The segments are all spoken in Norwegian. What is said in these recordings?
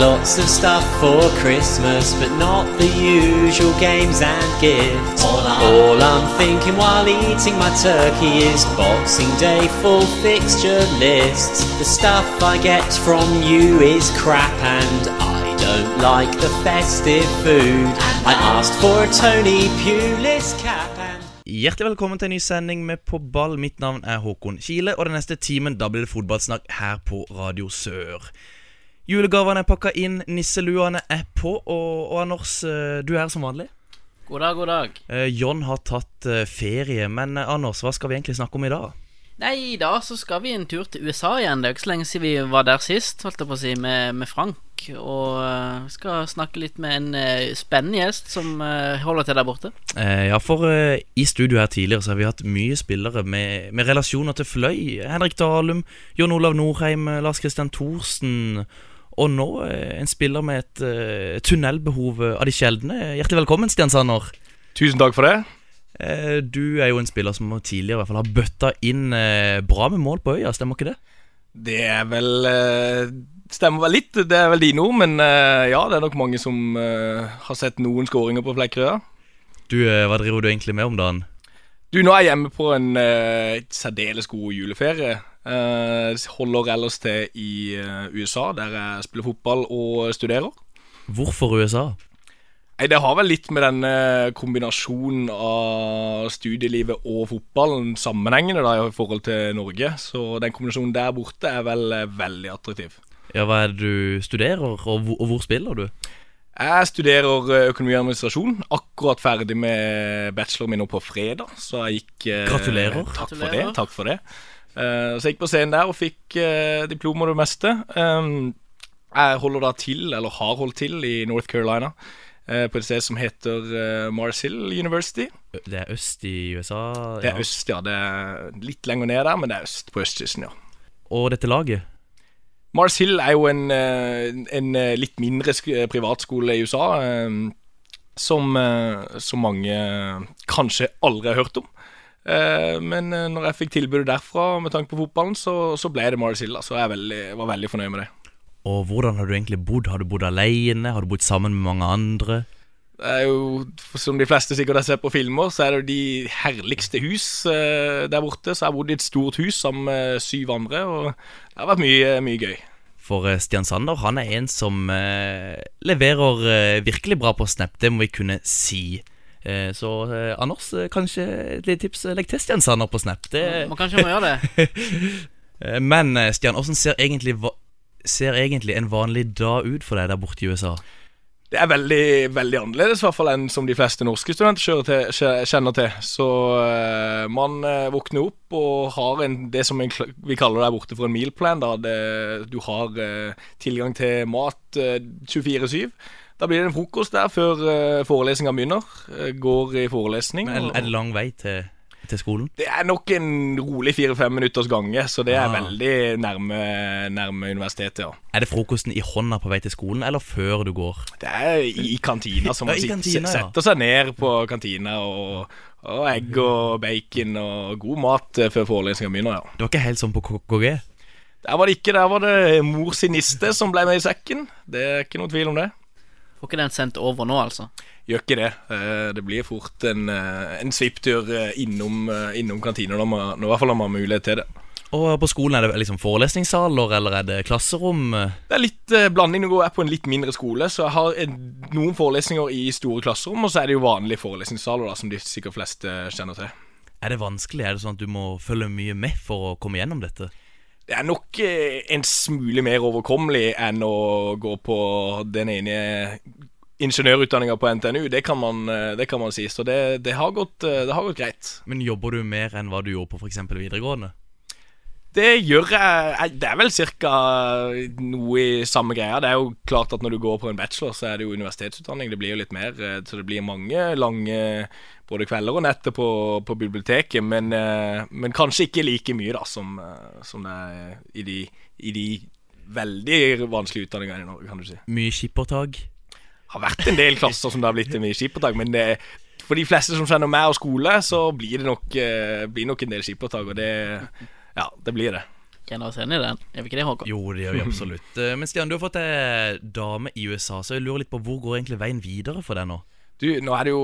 Lots of stuff for Christmas, but not the usual games and gifts. All I'm, thinking while eating my turkey is Boxing Day full fixture lists. The stuff I get from you is crap, and I don't like the festive food. I asked for a Tony Pulis cap and. Hjertelig velkommen til en ny sending med På ball. Mitt navn er Håkon Kile, og den neste timen da blir det fotballsnakk her på Radio Sør. Julegavene er pakka inn, nisseluene er på, og, og Anders, eh, du er her som vanlig. God dag, god dag. Eh, John har tatt eh, ferie, men eh, Anders, hva skal vi egentlig snakke om i dag? Nei, i dag så skal vi en tur til USA igjen. Det er ikke så lenge siden vi var der sist, holdt jeg på å si, med, med Frank. Og vi skal snakke litt med en spennende gjest som holder til der borte. Eh, ja, for i studio her tidligere så har vi hatt mye spillere med, med relasjoner til Fløy. Henrik Dalum, Jon Olav Norheim, Lars Christian Thorsen. Og nå eh, en spiller med et uh, tunnelbehov eh, av de sjeldne. Hjertelig velkommen, Stian Sanner. Tusen takk for det. Uh, Du er jo en spiller som tidligere i hvert fall har bøtta inn uh, bra med mål på øya, stemmer ikke det? Det er vel Stemmer vel litt, det er vel dine ord, men ja, det er nok mange som har sett noen skåringer på Flekkerøya. Du, Hva driver du egentlig med om dagen? Du, nå er jeg hjemme på en særdeles god juleferie. Eh, holder ellers til i eh, USA, der jeg spiller fotball og studerer. Hvorfor USA? Nei, Det har vel litt med den eh, kombinasjonen av studielivet og fotballen sammenhengende da, i forhold til Norge. Så den kombinasjonen der borte er vel veldig attraktiv. Ja, Hva er det du studerer, og hvor, og hvor spiller du? Jeg studerer økonomi og administrasjon. Akkurat ferdig med bacheloren min nå på fredag. Så jeg gikk eh, Gratulerer. Takk for det. Takk for det Så jeg gikk på scenen der og fikk eh, diplom og det meste. Um, jeg holder da til, eller har holdt til, i North Carolina. eh, På et sted som heter Mars Hill University. Det er øst i USA. Det er øst, ja. Det er litt lenger ned der, men det er øst på østkysten, ja. Og dette laget? Mars Hill er jo en, eh, en eh, litt mindre privatskole i USA eh, som, eh, som mange kanskje aldri har hørt om. Eh, Men eh, når jeg fikk tilbudet derfra med tanke på fotballen, så, så ble det Mars Så jeg veldig, var veldig fornøyd med det. Og hvordan har du egentlig bodd? Har du bodd alene? Har du bodd sammen med mange andre? Det er jo, Som de fleste sikkert har sett på filmer, så er det jo de herligste hus eh, der borte. Så jeg har bodd i et stort hus sammen med syv andre, og det har vært mye, mye gøy. For Stian Sander han er en som leverer virkelig bra på Snap. Det må vi kunne si. Eh, så eh, Anders, eh, kanskje et lite tips. Legg til Stian Sander på Snap. Det, Man kanskje må gjøre det. Men Stian, hvordan ser egentlig, ser egentlig en vanlig dag ut for deg der borte i USA? Det er veldig, veldig annerledes i hvert fall enn som de fleste norske studenter kjører til, kjenner til. Så eh, man eh, våkner opp og har en, det som en, vi kaller der borte for en mealplan. Da. Det, du har eh, tilgang til mat eh, 24-7. Da blir det en frokost der før uh, forelesninga begynner. Eh, går i forelesning. Men er det lang vei til, til skolen? det er nok en rolig fire-fem minutters gange, så det er Ah. veldig nærme, nærme universitetet. ja. Er det frokosten i hånda på vei til skolen, eller før du går? Det er i, kantina, som man kantina, ja. setter seg ned på kantina, og, og egg og bacon og god mat eh, før forelesninga begynner. ja. Det var ikke helt sånn på KKG? Der var det ikke, der var det mor sin niste som ble med i sekken. Det er ikke noen tvil om det. Får ikke den sendt over nå, altså. Gjør ikke det. Eh, Det blir fort en, eh, en svipptur eh, innom, innom kantina, når man, i hvert fall når man har mulighet til det. Og på skolen er det liksom forelesningssaler, eller er det klasserom? Det er litt eh, blanding. Nå går jeg på en litt mindre skole, så jeg har en, noen forelesninger i store klasserom, og så er det jo vanlige forelesningssaler, da, som de sikkert fleste kjenner til. Er det vanskelig? Er det sånn at du må følge mye med for å komme gjennom dette? Det er nok eh, en smule mer overkommelig enn å gå på den ene ingeniørutdanninga på NTNU. Det kan man, eh, det kan man si. Så det, det, har gått, eh, det har gått greit. Men jobber du mer enn hva du gjorde på f.eks. videregående? Det gjør jeg Det er vel ca. noe i samme greia. Det er jo klart at når du går på en bachelor, så er det jo universitetsutdanning. Det blir jo litt mer, eh, så det blir mange lange både kvelder og netter på, på biblioteket. Men, eh, men kanskje ikke like mye da som, eh, som det er i de, i de veldig vanskelige utdanningene i Norge, kan du si. Mye skippertak. har vært en del klasser som det har blitt mye skippertak, men det, for de fleste som kjenner meg og skole, så blir det nok, blir nok en del skippertak, og det Ja, det blir det. Kjenner oss igjen i den. Gjør vi ikke det, Håkon? Jo, det gjør vi absolutt. Eh, Men Stian, du har fått deg dame i USA, så jeg lurer litt på hvor går egentlig veien videre for deg nå? Du, nå er det jo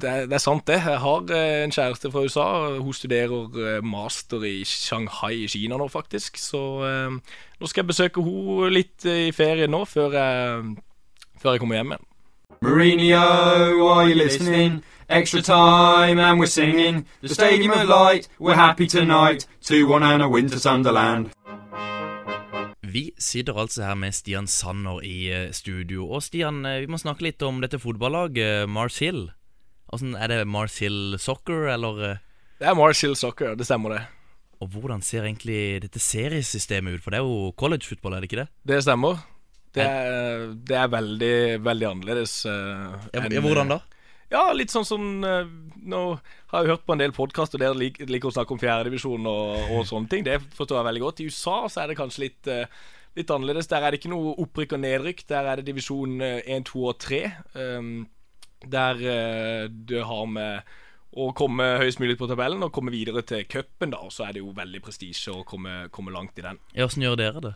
Det, det er sant, det. Jeg har eh, en kjæreste fra USA. Hun studerer eh, master i Shanghai i Kina nå, faktisk. Så eh, nå skal jeg besøke henne litt i ferien nå, før jeg, før jeg kommer hjem igjen. Mourinho, are you listening? Extra time and we're singing. The Stadium of Light, we're happy tonight. 2-1 and a win to Sunderland. Vi sitter altså her med Stian Sanner i eh, studio. Og Stian, eh, vi må snakke litt om dette fotballaget, Mars Hill. Hvordan, er det Mars Hill Soccer, eller eh, Det er Mars Hill Soccer, det stemmer det. Og hvordan ser egentlig dette seriesystemet ut? For det er jo college-fotball, er det ikke det? Det stemmer. Det er, det er veldig, veldig annerledes. Uh, Ja, enn, hvordan da? Ja, litt sånn som uh, Nå har jeg hørt på en del podkaster der lik, liker å snakke om fjerdedivisjon og, og sånne ting. Det forstår jeg veldig godt. I USA så er det kanskje litt, uh, litt annerledes. Der er det ikke noe opprykk og nedrykk. Der er det divisjon 1, 2 og 3. Um, der du det har med å komme høyest mulig på tabellen og komme videre til cupen, da. Og så er det jo veldig prestisje å komme, komme langt i den. Ja, Åssen gjør dere det?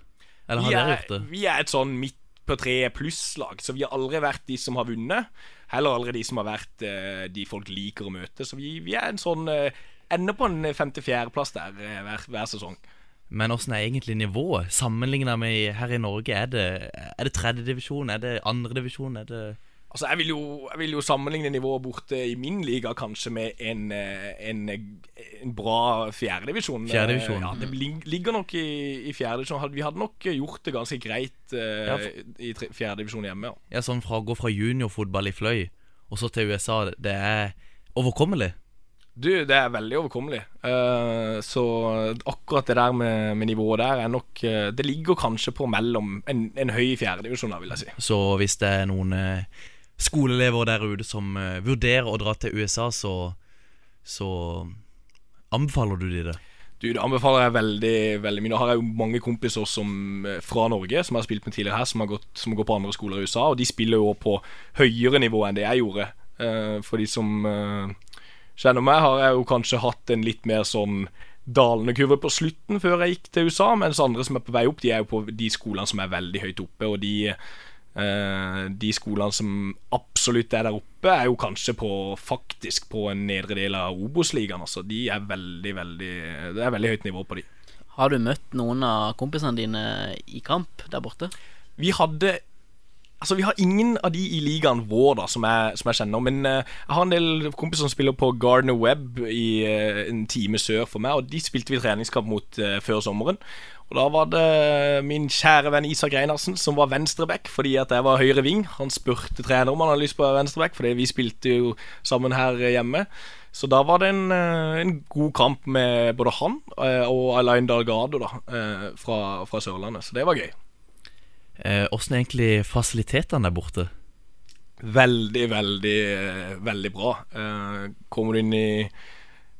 Eller har Vi dere er, gjort det? vi er et sånn midt på treet pluss-lag, så vi har aldri vært de som har vunnet. Heller aldri de som har vært eh, de folk liker å møte. Så vi, vi er en sånn eh, Ender på en femte-fjerdeplass der eh, hver, hver sesong. Men åssen er egentlig nivået? Sammenligna med her i Norge, er det, er det tredjedivisjon? Er det andredivisjon? Er det Altså, jeg vil, jo, jeg vil jo sammenligne nivået borte i min liga kanskje med en, eh, en, en bra fjerdedivisjon. Fjerdedivisjon. Ja, det ligger nok i, i fjerdedivisjon. Vi hadde nok gjort det ganske greit eh, Ja, for- i fjerdedivisjon hjemme. Ja. Sånn fra å gå fra juniorfotball i fløy og så til USA, det er overkommelig. Du, det er veldig overkommelig. Uh, så akkurat det der med, med nivået der er nok eh, Det ligger kanskje på mellom en, en høy fjerdedivisjon, vil jeg si. Så hvis det er noen eh, skoleelever der ute som uh, vurderer å dra til USA, så, så anbefaler du de det? Du, Det anbefaler jeg veldig veldig mye. Nå har jeg jo mange kompiser som, eh, fra Norge som jeg har spilt med tidligere her, som har, gått, som går på andre skoler i USA. Og de spiller jo på høyere nivå enn det jeg gjorde. Uh, for de som uh, kjenner meg, har jeg jo kanskje hatt en litt mer sånn dalende kurve på slutten før jeg gikk til USA, mens andre som er på vei opp, de er jo på de skolene som er veldig høyt oppe. Og de, de skolene som absolutt er der oppe, er jo kanskje på faktisk på en nedre del av Obos-ligaen. Altså. De er veldig, veldig Det er veldig høyt nivå på de. Har du møtt noen av kompisene dine i kamp der borte? Vi hadde Altså, vi har ingen av de i ligaen vår da som jeg, som jeg kjenner. Men uh, jeg har en del kompiser som spiller på Gardner Webb i uh, en time sør for meg. Og de spilte vi treningskamp mot uh, før sommeren. Og da var det min kjære venn Isak Reinarsen som var venstreback fordi at jeg var høyre ving. Han spurte trener om han hadde lyst på venstreback, fordi vi spilte jo sammen her hjemme. Så da var det en, eh, en god kamp med både han eh, og Alain Dalgado da, eh, fra, fra Sørlandet. Så det var gøy. Eh, er egentlig fasilitetene der borte? Veldig, veldig, veldig bra. Eh, kommer du inn i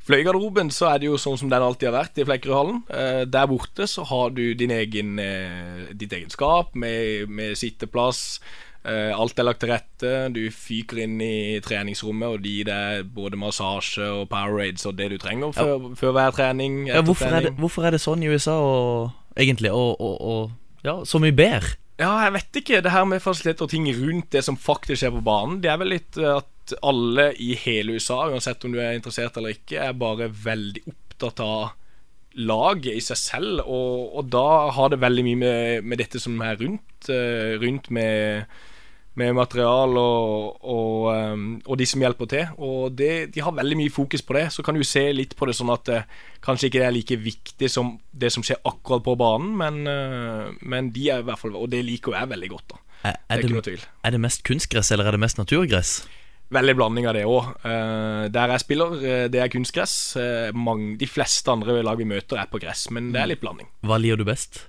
fløygarderoben, så er det jo sånn som den alltid har vært i Flekkerøyhallen. Eh, der borte så har du din egen, eh, ditt eget skap med, med sitteplass. Eh, alt er lagt til rette. Du fyker inn i treningsrommet og de gir deg både massasje og Powerades og det du trenger før, før hver trening. Ja, hvorfor, hvorfor, er det, hvorfor er det sånn i USA og egentlig, og, og, og ja, så mye bedre? Ja, jeg vet ikke. Det her med fasiliteter og ting rundt det som faktisk skjer på banen, det er vel litt eh, at alle i hele USA, uansett om du er interessert eller ikke, er bare veldig opptatt av laget i seg selv. Og, og da har det veldig mye med, med dette som er rundt. eh, rundt med, med material og, og, eh, og de som hjelper til. Og det, de har veldig mye fokus på det. Så kan du se litt på det sånn at eh, kanskje ikke det er like viktig som det som skjer akkurat på banen, men, eh, men de er i hvert fall Og det liker jeg veldig godt, da. Er, Det er, det, er det mest kunstgress, eller er det mest naturgress? Veldig blanding av det òg. der jeg spiller, eh, det er kunstgress. Eh, de fleste andre lag vi møter, er på gress, men det er litt blanding. Hva liker du best?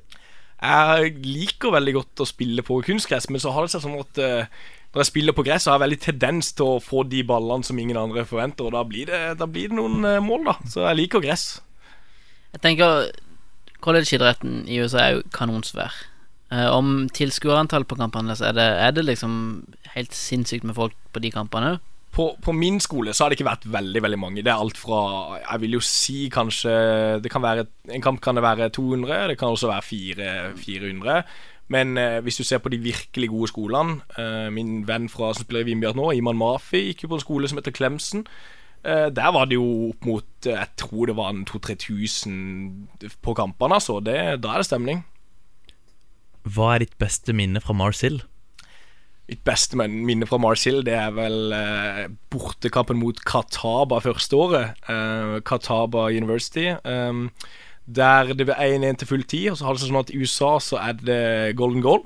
Jeg liker veldig godt å spille på kunstgress, men så har det seg sånn at eh, når jeg spiller på gress, så har jeg veldig tendens til å få de ballene som ingen andre forventer, og da blir det, da blir det noen eh, mål, da. Så jeg liker gress. Jeg tenker College-idretten i USA er jo kanonsvær. Eh, om tilskuerantall på kampene, så er det, er det liksom helt sinnssykt med folk på de kampene. På, på min skole så har det ikke vært veldig veldig mange. Det er alt fra Jeg vil jo si kanskje det kan være, En kamp kan det være 200, det kan også være 4, 400. Men eh, hvis du ser på de virkelig gode skolene eh, Min venn fra som spiller i Vindbjart nå, Iman Mafi, gikk jo på en skole som heter Klemsen. Eh, der var det jo opp mot eh, Jeg tror det var en 2000-3000 på kampene, altså. Da er det stemning. Hva er ditt beste minne fra Mars Hill? Mitt beste minne fra Mars Hill Det er vel eh, bortekampen mot Kataba første året. Eh, Kataba University. Eh, der det ble 1-1 til full tid. Og så har det seg sånn at i USA så er det golden goal.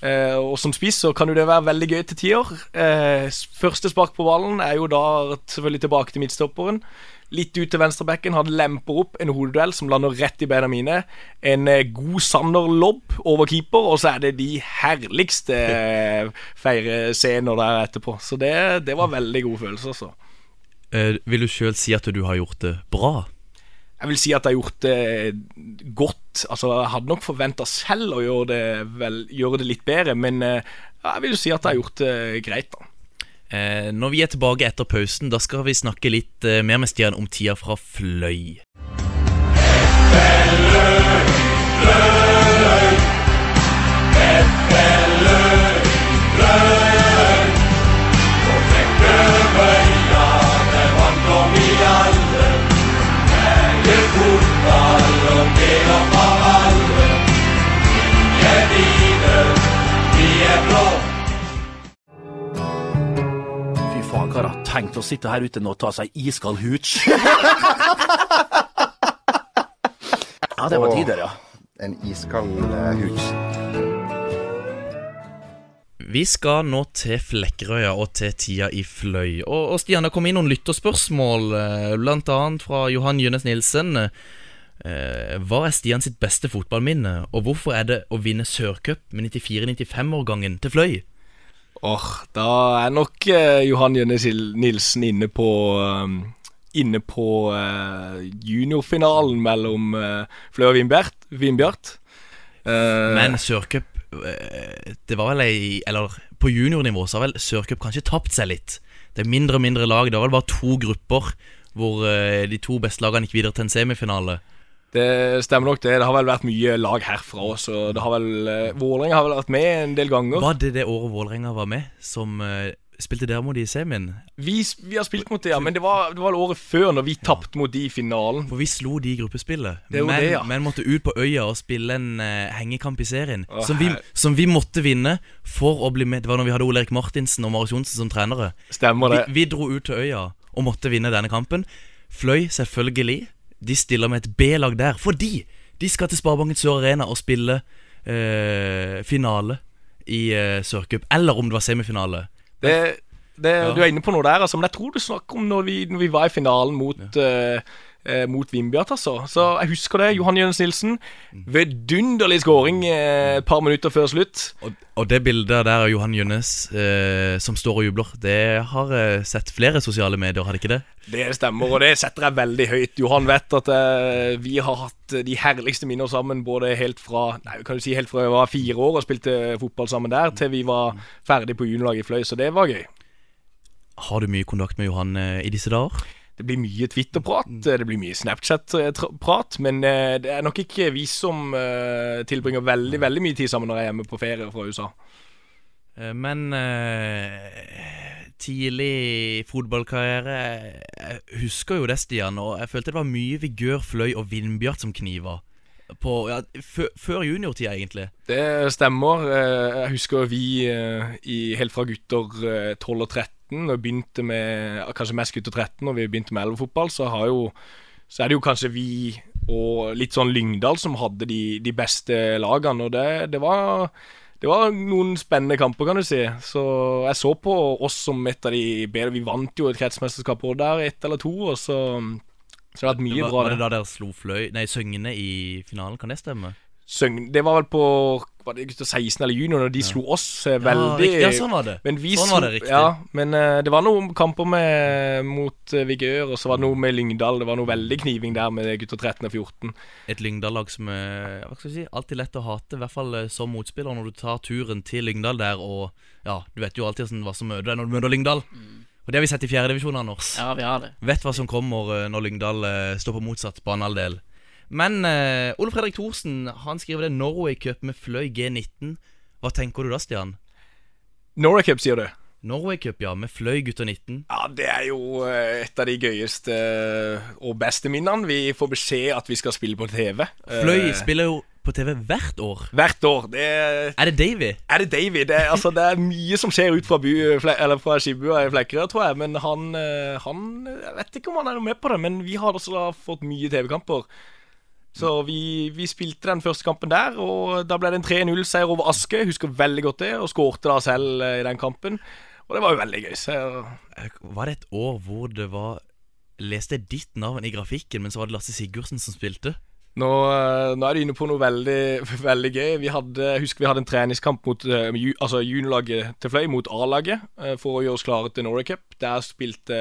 Eh, og som spiss så kan jo det være veldig gøy til tider. Eh, første spark på ballen er jo da selvfølgelig tilbake til midtstopperen. Litt ut til venstrebekken. Han lemper opp en hodeduell som lander rett i beina mine. En eh, god Sanner-lobb over keeper, og så er det de herligste eh, feirescener der etterpå. Så det, det var veldig god følelse, altså. Eh, vil du sjøl si at du har gjort det bra? Jeg vil si at jeg har gjort det godt. Altså, Jeg hadde nok forventa selv å gjøre det, vel, gjøre det litt bedre, men eh, jeg vil jo si at jeg har gjort det greit. da når vi er tilbake etter pausen, da skal vi snakke litt eh, mer med Stian om tida fra Fløy. Fy Sitte her ute nå og ta seg iskald hooch. ja, det var tider, ja. En iskald uh, hooch. Vi skal nå til Flekkerøya og til tida i Fløy. Og, og Stian, det kom inn noen lytterspørsmål, bl.a. blant annet fra Johan Jønnes Nilsen. Eh, hva er Stian sitt beste fotballminne, og hvorfor er det å vinne Sørcup med 94-95-årgangen til Fløy? Åh, Da er nok eh, Johan Jønnes Nilsen inne på um, Inne på eh, juniorfinalen mellom uh, Flø og Vinbjart. Eh, Men Sørcup eh, Det var vel ei Eller på juniornivå så har vel Sørcup kanskje tapt seg litt. Det er mindre og mindre lag. Det var vel bare to grupper hvor eh, de to beste lagene gikk videre til en semifinale. Det stemmer nok det. Det har vel vært mye lag herfra òg, så det har vel uh, Vålerenga har vel vært med en del ganger. Var det det året Vålerenga var med, som uh, spilte dere mot de i semien? Vi, vi har spilt mot det, ja, men det var, det var året før, når vi tapte mot de i finalen. For vi slo de i gruppespillet, men, det, ja. men måtte ut på øya og spille en uh, hengekamp i serien. Å, som, vi, som vi måtte vinne for å bli med. Det var når vi hadde Ole Erik Martinsen og Marius Johnsen som trenere. Stemmer Vi, det. vi dro ut til øya og måtte vinne denne kampen. Fløy, selvfølgelig. De stiller med et B-lag der fordi de skal til Sparebanken Sør Arena og spille eh, finale i eh, Sørcup. Eller om det var semifinale. det, det Ja. Du er inne på noe der, altså, men jeg tror du snakker om når vi, når vi var i finalen mot eh, eh, Mot Vindbjart, altså. Så jeg husker det. Johan Jønnes Nilsen. Vidunderlig skåring eh, et par minutter før slutt. Og, og det bildet der av Johan Jønnes eh, som står og jubler, det har jeg sett flere sosiale medier, har det ikke det? Det stemmer, og det setter jeg veldig høyt. Johan vet at eh, vi har hatt de herligste minner sammen, både helt fra Nei, kan du si helt fra jeg var fire år og spilte fotball sammen der, til vi var ferdig på juniorlaget i Fløy, så det var gøy. Har du mye kontakt med Johan eh, i disse dager? Det blir mye Twitter-prat, det blir mye Snapchat-prat, men eh, det er nok ikke vi som eh, tilbringer veldig veldig mye tid sammen når jeg er hjemme på ferie fra USA. Eh, Men tidlig fotballkarriere Jeg husker jo det, Stian, og jeg følte det var mye vigør, fløy og Vindbjart som kniver. På, ja, før, juniortida, egentlig. Det stemmer. Jeg husker vi helt fra gutter eh, 12 og 13 og begynte med Kanskje mest gutter 13 når vi begynte med elvefotball, så, så er det jo kanskje vi og litt sånn Lyngdal som hadde de, de beste lagene. Og det, det var det var noen spennende kamper, kan du si. Så jeg så på oss som et av de bedre. Vi vant jo et kretsmesterskap også der, ett eller to. Og så, så det har vært mye var, bra. var det da dere slo fløy Nei, Søgne i finalen? Kan det stemme? Søgne, det var vel på var det gutter 16 eller junior, når de slo oss eh, veldig Ja, ja, sånn var det. Men vi Sånn var det, riktig. Ja, men uh, det var noen kamper med, mot uh, Vigør, og så var det noe med Lyngdal. Det var noe veldig kniving der med gutter 13 og 14. Et Lyngdal-lag som er hva skal jeg si, alltid lett å hate, i hvert fall eh, som motspiller, når du tar turen til Lyngdal der, og ja, du vet jo alltid hvordan- hva som møter deg når du møter Lyngdal. Og det har vi sett i fjerdedivisjon, Anders. Ja, vi har det. Vet hva som kommer eh, når Lyngdal eh, står på motsatt banehalvdel. Men uh, Ole Fredrik Thorsen han skriver det Norway Cup med Fløy G19. Hva tenker du da, Stian? Norway Cup, sier du? Norway Cup, ja, med Fløy gutter 19. Ja, det er jo eh, et av de gøyeste eh, og beste minnene. Vi får beskjed at vi skal spille på TV. Fløy spiller jo på TV hvert år. Hvert år. Det Er er det Davy? er det Davy? Det er, altså, det er mye som skjer ut fra, by, eller fra skibua i Flekkerøy, tror jeg. Men han, han Jeg vet ikke om han er noe med på det, men vi har også fått mye TV-kamper. Så vi, vi spilte den første kampen der, og da ble det en 3-0-seier over Aske. Husker veldig godt det, og skårte da selv eh, i den kampen. Og det var jo veldig gøy. Så Eh, Var det et år hvor det var Leste jeg ditt navn i grafikken, men så var det Lasse Sigurdsen som spilte? Nå, eh, nå er du inne på noe veldig, veldig gøy. Vi hadde, jeg husker vi hadde en treningskamp mot ju, altså juniorlaget til Fløy, mot A-laget, eh, for å gjøre oss klare til Norway Cup. Der spilte,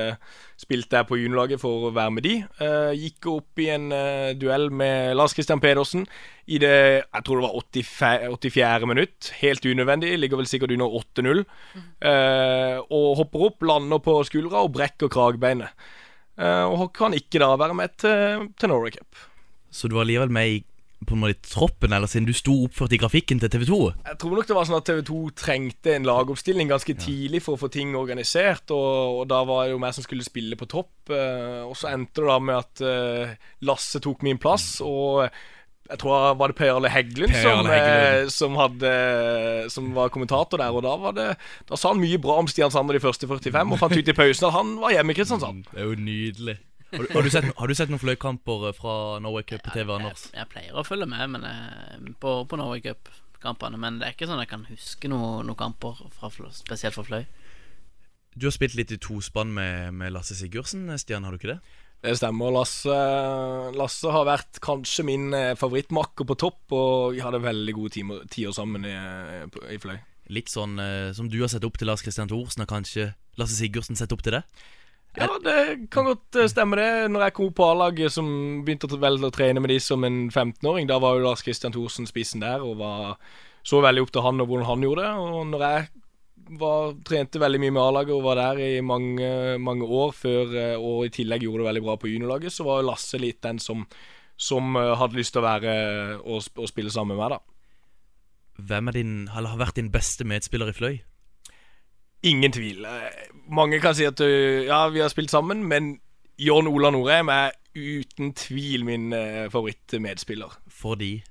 spilte jeg på juniorlaget for å være med de. Eh, gikk opp i en eh, duell med Lars Christian Pedersen i det jeg tror det var 84, 84. minutt. Helt unødvendig. Ligger vel sikkert under 8-0. Eh, og hopper opp, lander på skuldra og brekker kragebeinet. Eh, og kan ikke da være med til, til Norway Cup. Så du var likevel med i på en måte troppen, eller siden du sto oppført i grafikken til TV 2? Jeg tror nok det var sånn at TV 2 trengte en lagoppstilling ganske tidlig for å få ting organisert, og, og da var det jo meg som skulle spille på topp. eh, og så endte det da med at eh, Lasse tok min plass, og jeg tror var det Per Arle Heggelund som, eh, som, hadde, som var kommentator der, og da, var det, da sa han mye bra om Stian Sander de første 45, og fant ut i pausen at han var hjemme i Kristiansand. Det er jo nydelig. Har du, har du, sett, har du sett noen fløykamper eh, fra Norway Cup på TV, Anders? Jeg, jeg pleier å følge med men, eh, på, på Norway Cup-kampene, men det er ikke sånn jeg kan huske noen noe kamper fra, spesielt for Fløy. Du har spilt litt i tospann med, med Lasse Sigurdsen, Stian, har du ikke det? Det stemmer. Lasse, Lasse har vært kanskje min eh, favorittmakker på topp, og vi hadde veldig gode timer, tider sammen i, i Fløy. Litt sånn eh, som du har sett opp til Lars Christian Thorsen, og kanskje Lasse Sigurdsen sett opp til det? Ja, det kan godt eh, stemme det. Når jeg kom opp på A-laget, som begynte å, vel, å trene med de som en 15-åring, da var jo Lars Kristian Thorsen spissen der, og var, så veldig opp til han og hvordan han gjorde det. Og når jeg var, trente veldig mye med A-laget og var der i mange, mange år før, eh, og i tillegg gjorde det veldig bra på juniorlaget, så var Lasse litt den som, som eh, hadde lyst til å være og, og spille sammen med meg, da. Hvem er din, eller har vært din beste medspiller i Fløy? Ingen tvil. Mange kan si at ja, vi har spilt sammen, men Jørn Ola Norheim er uten tvil min eh, favorittmedspiller. Fordi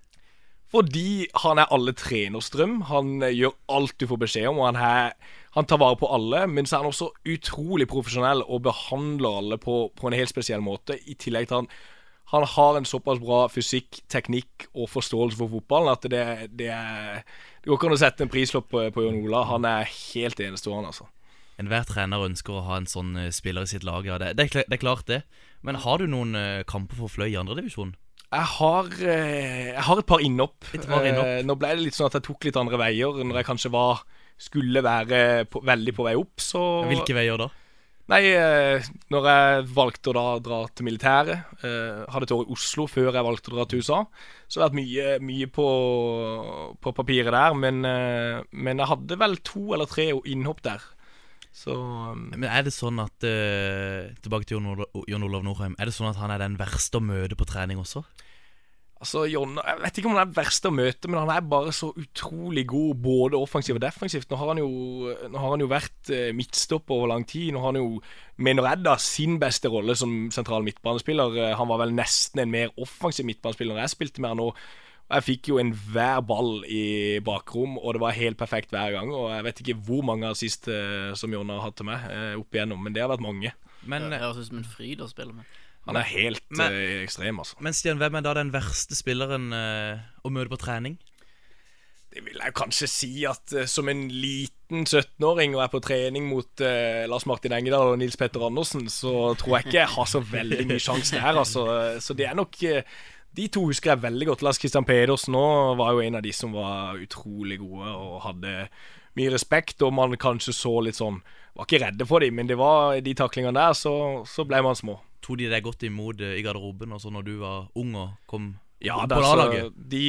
Fordi han er alle treners drøm. Han eh, gjør alt du får beskjed om, og han, er, han tar vare på alle. Men så er han også utrolig profesjonell og behandler alle på, på en helt spesiell måte. I tillegg til han han har en såpass bra fysikk, teknikk og forståelse for fotballen at det, det er går ikke an å sette en prislapp på, på Jon Ola. Han er helt enestående, altså. enhver trener ønsker å ha en sånn eh, spiller i sitt lag. Ja, det, det, det er klart, det. Men har du noen eh, kamper for Fløy i andredivisjon? Jeg har, eh, jeg har et par innopp. Et par innhopp. Eh, nå ble det litt sånn at jeg tok litt andre veier når jeg kanskje var skulle være på, veldig på vei opp. Så Hvilke veier da? Nei, eh, når jeg valgte å da dra til militæret eh, Hadde et år i Oslo før jeg valgte å dra til USA. Så det har vært mye, mye på, på papiret der. Men, eh, men jeg hadde vel to eller tre innhopp der. Så Men er det sånn at eh, Tilbake til Jon Olav Norheim. Er det sånn at han er den verste å møte på trening også? Altså, Jonna, Jeg vet ikke om han er verst å møte, men han er bare så utrolig god både offensivt og defensivt. Nå har han jo, nå har han jo vært eh, midtstopper over lang tid. Nå har han jo, mener jeg da, sin beste rolle som sentral midtbanespiller. Eh, Han var vel nesten en mer offensiv midtbanespiller når jeg spilte med han nå. Jeg fikk jo enhver ball i bakrom, og det var helt perfekt hver gang. Og jeg vet ikke hvor mange assist eh, som Jonna har hatt til meg opp igjennom, men det har vært mange. Men, Det høres ut som en fryd å spille med. Han er helt Men- uh, ekstrem, altså. men Stian, hvem er da den verste spilleren uh, å møte på trening? Det vil jeg kanskje si at uh, som en liten 17-åring og er på trening mot Lars Martin Engedal og Nils Petter Andersen, så tror jeg ikke jeg har så veldig mye sjanse her, Altså. Så det er nok De to husker jeg veldig godt. Lars Christian Pedersen nå var jo en av de som var utrolig gode og hadde mye respekt, og man kanskje så litt sånn Var ikke redde for dem, men det var de taklingene der, så, så ble man små. Tok de deg godt imot eh, i garderoben altså når du var ung og kom Ja, på altså, de,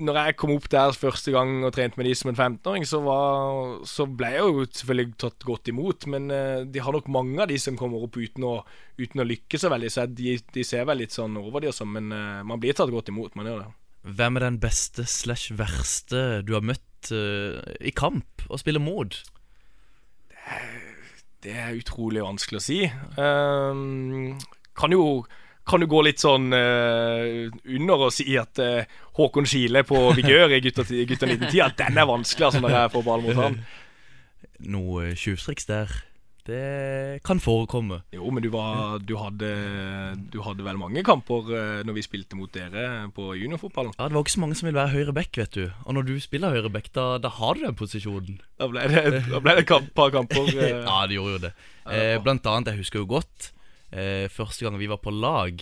når jeg kom opp der første gang og trente med de som en 15-åring, så, var- så ble jeg jo selvfølgelig tatt godt imot. Men uh, de har nok mange av de som kommer opp uten å, uten å lykke så veldig. Så de, de ser vel litt sånn over de og sånn, men uh, man blir tatt godt imot. Man gjør det. Hvem er den beste slash verste du har møtt eh, i kamp og spille mot? Det er utrolig vanskelig å si. Um, kan jo kan du gå litt sånn uh, under og si at uh, Håkon Skile på Vigør i gutta, gutta 1910 At den er vanskelig altså når jeg får ball mot han. Noe tjuvstriks der. Det kan forekomme. Jo, men du, var, du, hadde, du hadde vel mange kamper eh, når vi spilte mot dere på juniorfotballen? Ja, Det var ikke så mange som ville være høyre back, vet du. Og når du spiller høyre back, da, da har du den posisjonen. Da ble det, da ble det et kamp, par kamper. eh. ja, det gjorde jo det. Eh, blant annet, jeg husker jo godt eh, første gang vi var på lag.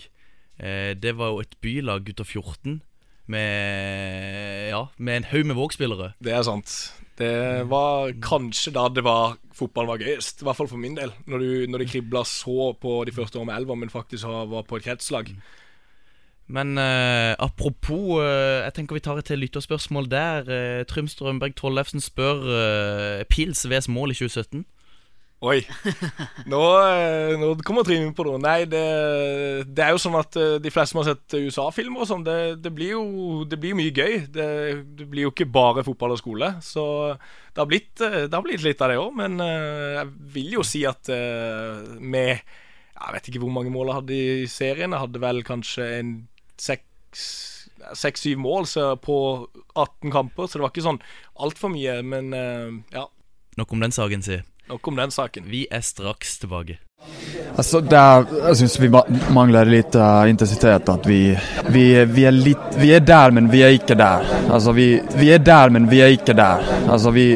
Eh, det var jo et bylag gutter 14 med, ja, med en haug med Våg-spillere. Det er sant. Det var kanskje da det var fotballen var gøyest. I hvert fall for min del. Når, du, når det kribla så på de første årene med elva, men faktisk var på et kretslag. Men uh, apropos uh, Jeg tenker vi tar et til lytterspørsmål der. Uh, Trym Strømberg Tollefsen spør uh, Pils VS mål i 2017. Oi. Nå, eh, nå kommer Trine på noe. Nei, det, det er jo sånn at eh, de fleste som har sett USA-filmer og sånn, det, det blir jo det blir mye gøy. Det, det blir jo ikke bare fotball og skole. Så det har blitt, eh, har blitt litt av det òg. Men jeg vil jo si at med Jeg vet ikke hvor mange mål jeg hadde i serien. Jeg hadde vel kanskje en seks Seks-syv mål på 18 kamper, så det var ikke sånn altfor mye. Men ja, Nok om den saken, si. Nok om den saken. Vi er straks tilbake. Altså, det er, jeg syns vi mangler litt uh, intensitet. At vi, vi, vi, er litt, vi er der, men vi er ikke der. Altså, vi, vi er der, men vi er ikke der. Altså, vi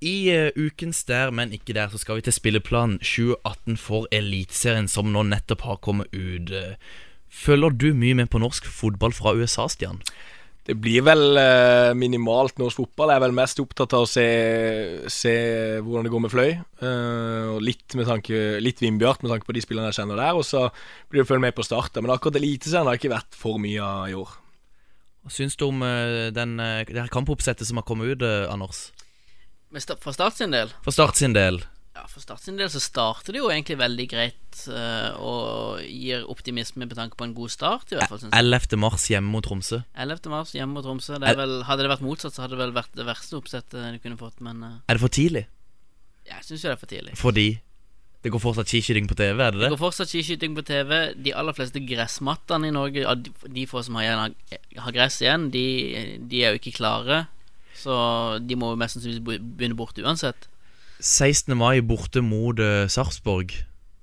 I uh, ukens Der, men ikke der, så skal vi til spilleplan 2018 for Eliteserien, som nå nettopp har kommet ut. Eh, Følger du mye med på norsk fotball fra USA, Stian? Det blir vel eh, minimalt norsk fotball. Jeg er vel mest opptatt av å se, se hvordan det går med Fløy. eh, og litt med tanke Litt Vindbjart med tanke på de spillerne jeg kjenner der. Og så blir det å følge med på start. Men akkurat Eliteserien har ikke vært for mye av i år. Hva syns du om eh, den, eh, det her kampoppsettet som har kommet ut, eh, Anders? Sta- For Start sin del For Start sin del. Ja, For Start sin del så starter det jo egentlig veldig greit uh, og gir optimisme med tanke på en god start, i hvert fall. Synes jeg. 11. mars hjemme mot Tromsø. 11. mars hjemme mot Tromsø. Det vel, hadde det vært motsatt, så hadde det vel vært det verste oppsettet du kunne fått, men uh, Er det for tidlig? jeg syns jo det er for tidlig. Fordi det går fortsatt skiskyting på TV, er det Det det? går fortsatt skiskyting på TV. De aller fleste gressmattene i Norge, de, få som har, igjen, har, gress igjen, de, de er jo ikke klare. Så de må jo mest sannsynligvis begynne bort uansett. 16. mai borte mot uh, Sarpsborg.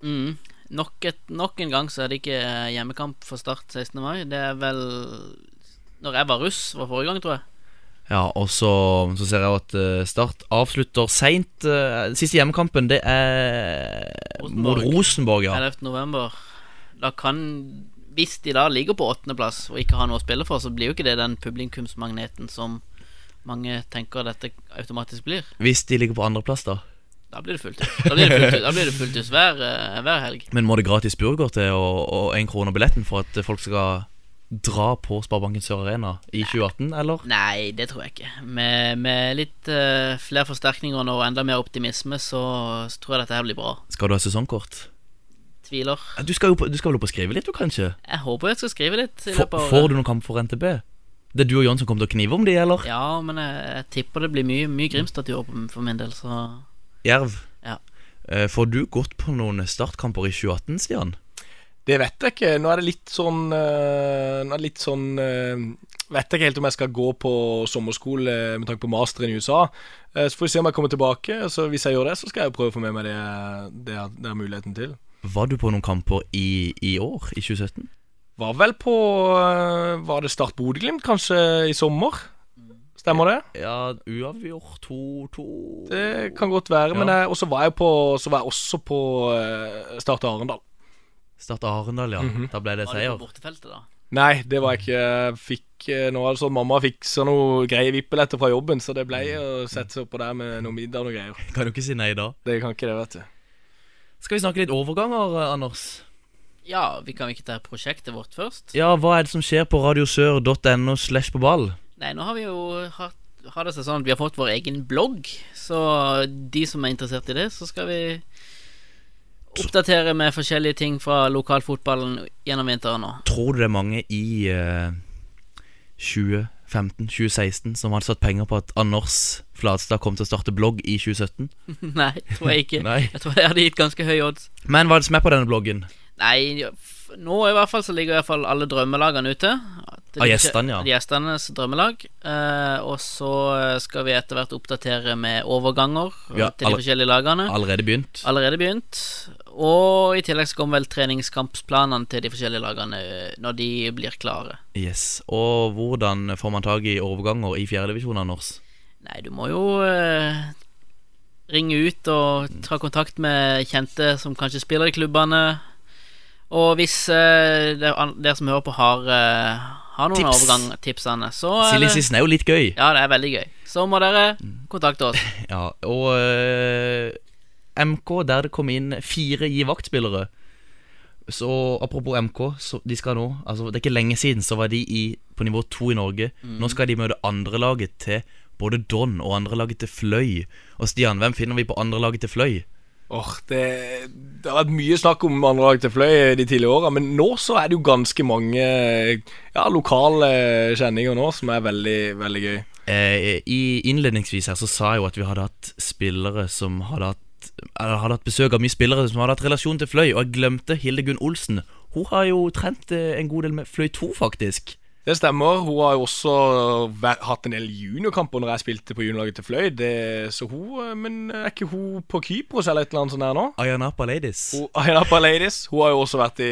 Mm. Nok, et, nok en gang så er det ikke eh, hjemmekamp for Start 16. mai. Det er vel Når jeg var russ, var forrige gang, tror jeg. Ja, og så, så ser jeg at eh, Start avslutter seint. siste hjemmekampen, det er mot Rosenborg. Rosenborg, ja. 11. november. Da kan Hvis de da ligger på åttendeplass og ikke har noe å spille for, så blir jo ikke det den publikumsmagneten som mange tenker dette automatisk blir. Hvis de ligger på andreplass, da. Da blir det fullt hus. Da blir det fullt hus, da blir det fullt hus hver, eh, hver helg. Men må det gratis burger til og, én krone billetten for at folk skal dra på Sparebanken Sør Arena i 2018, eller? Nei, det tror jeg ikke. Med, med litt uh, flere forsterkninger nå og enda mer optimisme, så, så tror jeg dette her blir bra. Skal du ha sesongkort? Tviler. Du skal jo på, du skal vel opp og skrive litt, du, kanskje? Jeg håper jeg skal skrive litt. av får du noen kamp for NTB? Det er du og John som kommer til å knive om de, eller? Ja, men jeg, jeg tipper det blir mye, mye Grimstad-turer for min del, så Jerv? Ja. Eh, Får du gått på noen startkamper i 2018, Stian? Det vet jeg ikke. Nå er det litt sånn eh, Nå er det litt sånn eh, Vet jeg ikke helt om jeg skal gå på sommerskole med tanke på masteren i USA. Eh, Så får vi se om jeg kommer tilbake. Så Hvis jeg gjør det, så skal jeg prøve å få med meg det det har det er muligheten til. Var du på noen kamper i, i år, i 2017? Var vel på eh, Var det Start Bodø-Glimt kanskje i sommer? Stemmer det? Ja, uavgjort 2-2 Det kan godt være. Ja. Men jeg, også var jeg på Så var jeg også på uh, Start Arendal. Start Arendal, ja. Mhm. Da ble det Var du på bortefeltet, da? Nei, det var jeg ikke. Fikk eh, Nå altså mamma fiksa noe greie vippeletter fra jobben, så det ble å sette seg oppå der med noe middag og noe greier. Kan du ikke si nei da? Det kan ikke det, vet du. Skal vi snakke litt overganger, eh, Anders? Ja, vi kan ikke ta prosjektet vårt først. Ja, hva er det som skjer på radiosør.no slash på ball? Nei, nå har vi jo hatt har det seg sånn at vi har fått vår egen blogg, så de som er interessert i det, så skal vi oppdatere med forskjellige ting fra lokalfotballen gjennom vinteren nå. Tror du det er mange i uh, 2015-2016 som hadde satt penger på at Anders Flatstad kom til å starte blogg i 2017? Nei, tror jeg ikke. Jeg tror det hadde gitt ganske høy odds. Men hva er det som er på denne bloggen? Nei, nå i hvert fall så ligger i hvert fall alle drømmelagene ute. Av ah, gjestene, ja. Gjestenes drømmelag. Eh, og så skal vi etter hvert oppdatere med overganger Ja, til de forskjellige lagene. Allerede begynt? Allerede begynt. Og i tillegg så kommer vel treningskampsplanene til de forskjellige lagene eh, når de blir klare. Yes. Og hvordan får man tak i overganger i fjerdedivisjonene våre? Nei, du må jo eh, ringe ut og ta kontakt med kjente som kanskje spiller i klubbene. Og hvis eh, dere dere som hører på, har, eh, har noen Tips. overgangstipsene, så er Silly det, season er jo litt gøy. Ja, det er veldig gøy. Så må dere kontakte oss. Ja, og eh, MK, der det kom inn fire gi vaktspillere Så apropos MK, så de skal nå Altså, det er ikke lenge siden så var de i, på nivå to i Norge. Nå skal de møte andrelaget til både Don og andrelaget til Fløy. Og Stian, hvem finner vi på andrelaget til Fløy? Åh, det, det har vært mye snakk om andre lag til Fløy de tidligere åra, men nå så er det jo ganske mange ja, lokale kjenninger nå som er veldig, veldig gøy. Eh, I Innledningsvis her så sa jeg jo at vi hadde hatt spillere som hadde hatt eller hadde hatt besøk av mye spillere som hadde hatt relasjon til Fløy, og jeg glemte Hildegunn Olsen. Hun har jo trent eh, en god del med Fløy 2, faktisk. Det stemmer. Hun har jo også hatt en del juniorkamper når jeg spilte på juniorlaget til Fløy. Det, så hun, men er ikke hun på Kypros eller et eller annet sånt her nå? Ayanapa Ladies. Hun, Ayanapa Ladies. Hun har jo også vært i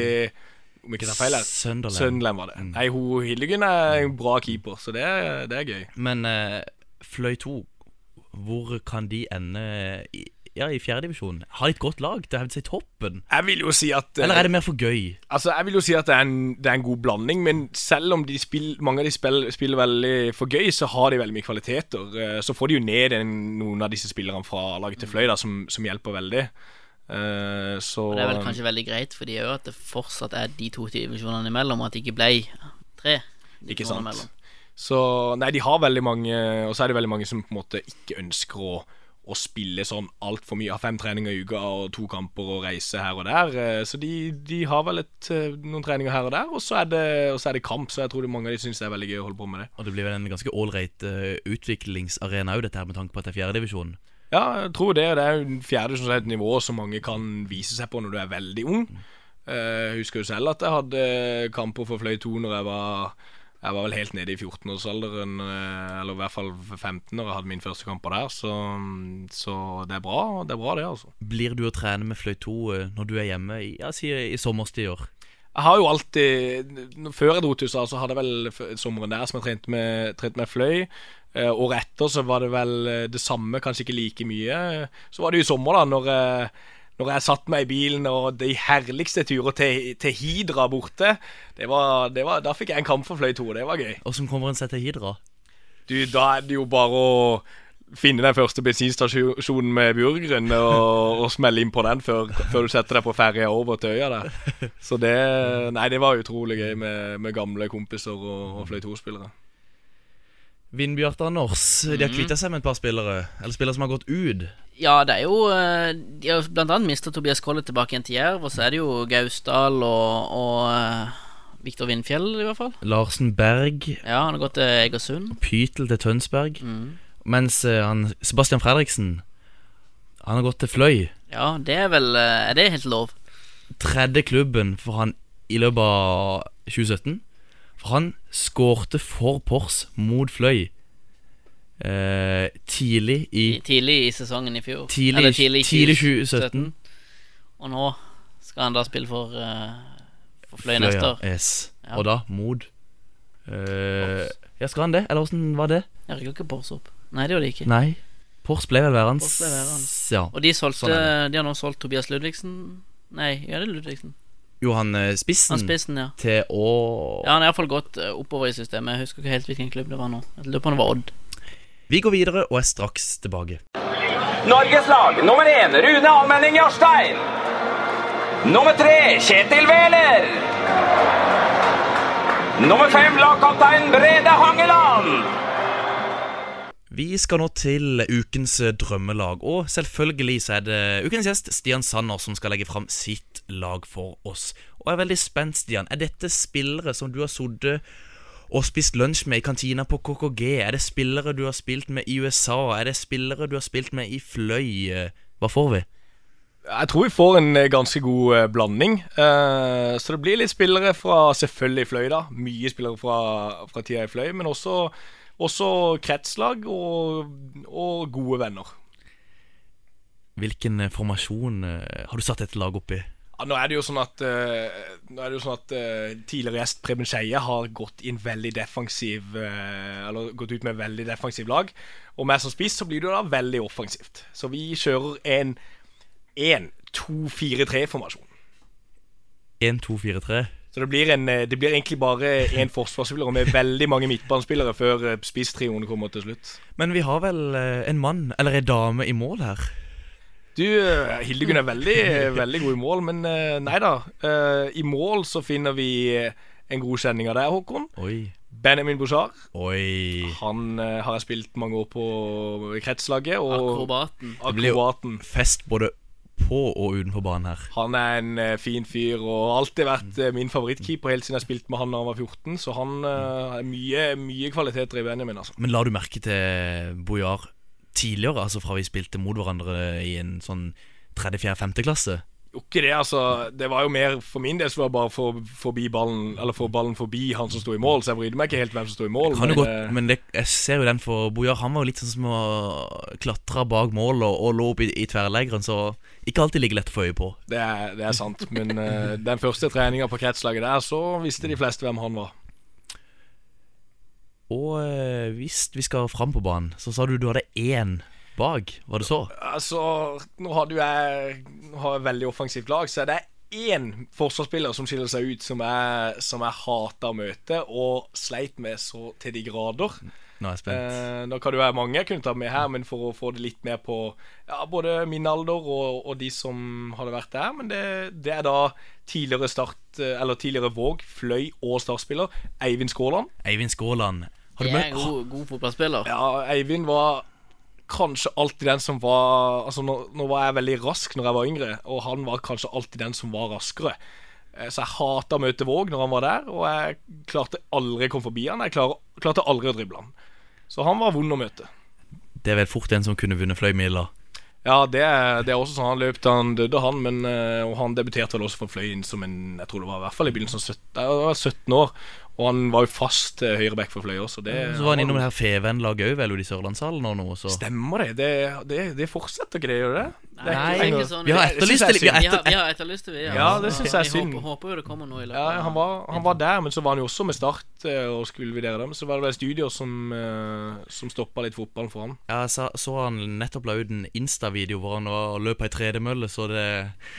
Om ikke tar feil her. Sunderland. Sunderland var det. Nei, hun Hildegunn er en bra keeper, så det, er- det er gøy. Men uh, Fløy 2, hvor kan de ende i, ja, i fjerdedivisjon? Har de et godt lag til å hevde seg i toppen? Jeg vil jo si at eh, Eller er det mer for gøy? Altså, Jeg vil jo si at det er en, det er en god blanding, men selv om de spill, mange av de spiller, spiller veldig for gøy, så har de veldig mye kvaliteter. Eh, Så får de jo ned en, noen av disse spillerne fra laget til Fløy, da, som, som hjelper veldig. Uh, så Og det er vel kanskje veldig greit for de òg at det fortsatt er de to divisjonene imellom, og at det ikke ble tre. Ikke sant. imellom. Så nei, de har veldig mange Og så er det veldig mange som på en måte ikke ønsker å, å spille sånn altfor mye. Ha fem treninger i uka og to kamper og reise her og der. Eh, Så de, de har vel et, eh, noen treninger her og der, og så det, og så er det kamp. Så jeg tror det mange av de syns det er veldig gøy å holde på med det. Og det blir vel en ganske ålreit uh, utviklingsarena òg, dette her, med tanke på at det er fjerdedivisjon. Ja, jeg tror det. Det er jo fjerde som er et nivå som mange kan vise seg på når du er veldig ung. Eh, Jeg husker jo selv at jeg hadde kamper for Fløy 2 når jeg var Jeg var vel helt nede i 14-årsalderen, eh, eller i hvert fall 15 når jeg hadde min første kamper der. Så, så det er bra, det er bra det, altså. Blir du å trene med Fløy 2 uh, når du er hjemme i, ja, sier i sommerstider? Jeg har jo alltid Før jeg dro til USA, så hadde jeg vel sommeren der som jeg trente med, trent med fløy. Eh, året etter så var det vel eh, det samme, kanskje ikke like mye. Så var det jo i sommer, da, når, eh, når jeg satt meg i bilen og de herligste turer til, til Hidra borte. Det var, det var, da fikk jeg en kamp for fløy 2, det var gøy. Åssen kommer en seg til Hidra? Du, da er det jo bare å finne den første bensinstasjonen med burgeren og, og smelle inn på den før, før du setter deg på ferja over til øya der. Så det Nei, det var utrolig gøy med, med gamle kompiser og, og fløy 2-spillere. Vindbjart Anders, de har Mhm. kvitta seg med et par spillere. Eller spillere som har gått ut. Ja, det er jo eh, De har blant annet mista Tobias Kolle tilbake igjen til Jerv, og så er det jo Gausdal og, og eh, Viktor Vindfjell, i hvert fall. Larsen Berg, Ja, han har gått til Egersund. Pytel til Tønsberg. Mm. Mens eh, han, Sebastian Fredriksen Han har gått til Fløy. Ja, det er vel Er det helt lov? Tredje klubben for han i løpet av 2017. For han skårte for Pors mot Fløy eh, tidlig i tidlig i sesongen i fjor. Tidlig- Eller tidlig, i tidlig 2017. Og nå skal han da spille for, uh, for Fløy neste år. Yes. Ja. Og da Mod. Uh, Ja, skal han det? Eller åssen var det? Jeg rykka ikke Pors opp. Nei, det gjorde de ikke. Nei. Pors ble vel værende. Ja. Og de solgte Sånn er De har nå solgt Tobias Ludvigsen Nei, ja, det er Ludvigsen. Johan spissen, Han spissen, ja. til å Ja, han har iallfall gått oppover i systemet. Jeg husker ikke helt hvilken klubb det var nå. Jeg lurer på om det var Odd. Vi går videre og er straks tilbake. Norges lag nummer én Rune Almenning Jarstein. Nummer tre Kjetil Wæler. Nummer fem lagkaptein Brede Hangeland. Vi skal nå til ukens drømmelag, og selvfølgelig så er det ukens gjest Stian Sanner som skal legge fram sitt lag for oss. Og jeg er veldig spent, Stian. Er dette spillere som du har sittet og spist lunsj med i kantina på KKG? Er det spillere du har spilt med i USA? Er det spillere du har spilt med i Fløy? Hva får vi? Jeg tror vi får en eh, ganske god eh, blanding. Eh, så det blir litt spillere fra selvfølgelig Fløy, da. Mye spillere fra, fra tida i Fløy, men også, også kretslag og, og gode venner. Hvilken formasjon har du satt et lag opp i? Ja, nå er det jo sånn at, uh, jo sånn at uh, tidligere gjest Preben Skeie har gått inn veldig defensiv uh, Eller gått ut med veldig defensiv lag. Og med som spiss så blir det jo da veldig offensivt. Så vi kjører en 1-2-4-3-formasjon. 1-2-4-3. Så det blir, en, det blir egentlig bare én forsvarsspiller med veldig mange midtbanespillere før spisstrioen kommer til slutt. Men vi har vel en mann, eller en dame, i mål her? Du, eh, Hildegunn er veldig, veldig god i mål, men eh, nei da. Eh, I mål så finner vi en god kjenning av deg, Håkon. Oi. Benjamin Bouchard. Oi. Han har jeg spilt mange år på kretslaget. Og Akrobaten. Det blir jo fest både på og utenfor banen her. Han er en fin fyr og har alltid vært min favorittkeeper helt siden jeg spilte med han da han var 14. Så han har mye, mye kvaliteter i Benjamin, altså. Men la du merke til Bojar tidligere, altså fra vi spilte mot hverandre i en sånn tredje, fjerde, femte klasse? Jo, ikke det, altså. Det var jo mer for min del så var det bare for, forbi ballen Eller få ballen forbi han som sto i mål, så jeg brydde meg ikke helt hvem som sto i mål. Men, godt, eh, men det, jeg ser jo den for Bojar. Han var jo litt sånn som å klatre bak mål og, og lå opp i, i tverrleggeren, så ikke alltid ligger lett å få øye på. det, er, det er sant. Men eh, den første treninga på kretslaget der, så visste de fleste hvem han var. Og eh, hvis vi skal fram på banen, så sa du du hadde én bak. Var det så? Altså, nå har du jeg Nå har jeg veldig offensivt lag, så er det én forsvarsspiller som skiller seg ut, som jeg, som jeg hater å møte og sleit med så til de grader. Nå er jeg spent. Eh, da kan det være mange jeg kunne ta med her, men for å få det litt mer på ja, både min alder og, og de som hadde vært der. Men det, det er da tidligere Start eh, Eller tidligere Våg, Fløy og Start-spiller Eivind Skåland. Eivind Skåland. Har du møtt en god, god fotballspiller. Ja, Eivind var kanskje alltid den som var Altså, nå, nå var jeg veldig rask når jeg var yngre, og han var kanskje alltid den som var raskere. Eh, Så jeg hata å møte Våg når han var der, og jeg klarte aldri å komme forbi han. Jeg klar, klarte aldri å drible han. Så han var vond å møte. Det er vel fort en som kunne vunnet fløymila. Ja, det det er også sånn han løp da han døde, han. Men, eh, og han debuterte vel også for Fløyen som en Jeg tror det var i hvert fall i begynnelsen av 17, 17 år. Og han var jo fast eh, høyreback for Fløy også. Det, Så var han innom det her Feven-laget òg, vel, ute i Sørlandshallen og noe, så Stemmer det. Det, det, det fortsetter ikke det, gjør det? det? er Nei, ikke- det ikke sånn. Vi har etterlyst det. Vi har etter, vi har etterlyst det, vi. Ja, det synes jeg er synd. Håper, håper jo det kommer noe i løpet Ja, han var, han var der, men så var han jo også med Start eh, og skulle vurdere dem. Så var det vel studier som, uh, som stoppa litt fotballen for ham. Ja, så, så han nettopp la ut en Insta-video hvor han var og løp ei tredemølle, så det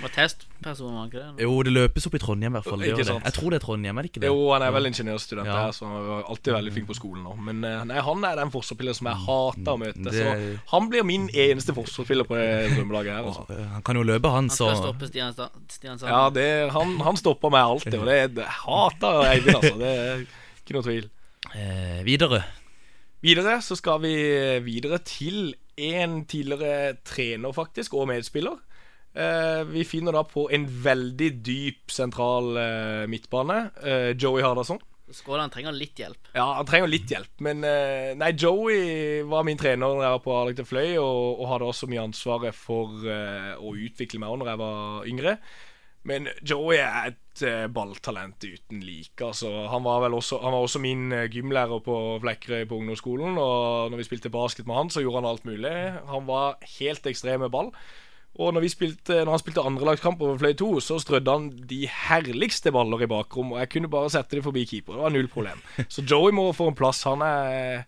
Var testperson, var han ikke det? Jo, det løpes opp i Trondheim, i hvert fall. Det Ikke sant. Jeg tror det er Trondheim, er det ikke det? Jo, han er vel ingeniørstudent Ja. så han var alltid veldig flink på skolen nå. Men eh, nei, han er den forsvarsspilleren som jeg hater å møte. Det- Så han blir min eneste forsvarsspiller på det drømmelaget her. Altså. Eh, Han kan jo løpe, han, Han skal stoppe Stian, Stian Sand. Ja, det, han, han stopper meg alltid, og det, det hater Eivind, altså. Det er ikke noe tvil. eh, Videre. Videre så skal vi videre til en tidligere trener, faktisk, og medspiller. Eh, vi finner da på en veldig dyp sentral eh, midtbane. Eh, Joey Hardasson. Skåland trenger litt hjelp. Ja, han trenger litt hjelp, men eh, Nei, Joey var min trener når jeg var på Arlington Fløy, og, og hadde også mye ansvaret for uh, å utvikle meg når jeg var yngre. Men Joey er et eh, balltalent uten like. Altså, han, var vel også, han var også min gymlærer på Flekkerøy på ungdomsskolen. Og når vi spilte basket med han, så gjorde han alt mulig. Han var helt ekstrem med ball. Og når, vi spilte, når han spilte andrelagskamp over Fløy 2, så strødde han de herligste baller i bakrom. Og jeg kunne bare sette dem forbi keeper. Det var null problem. Så Joey må få en plass. Han er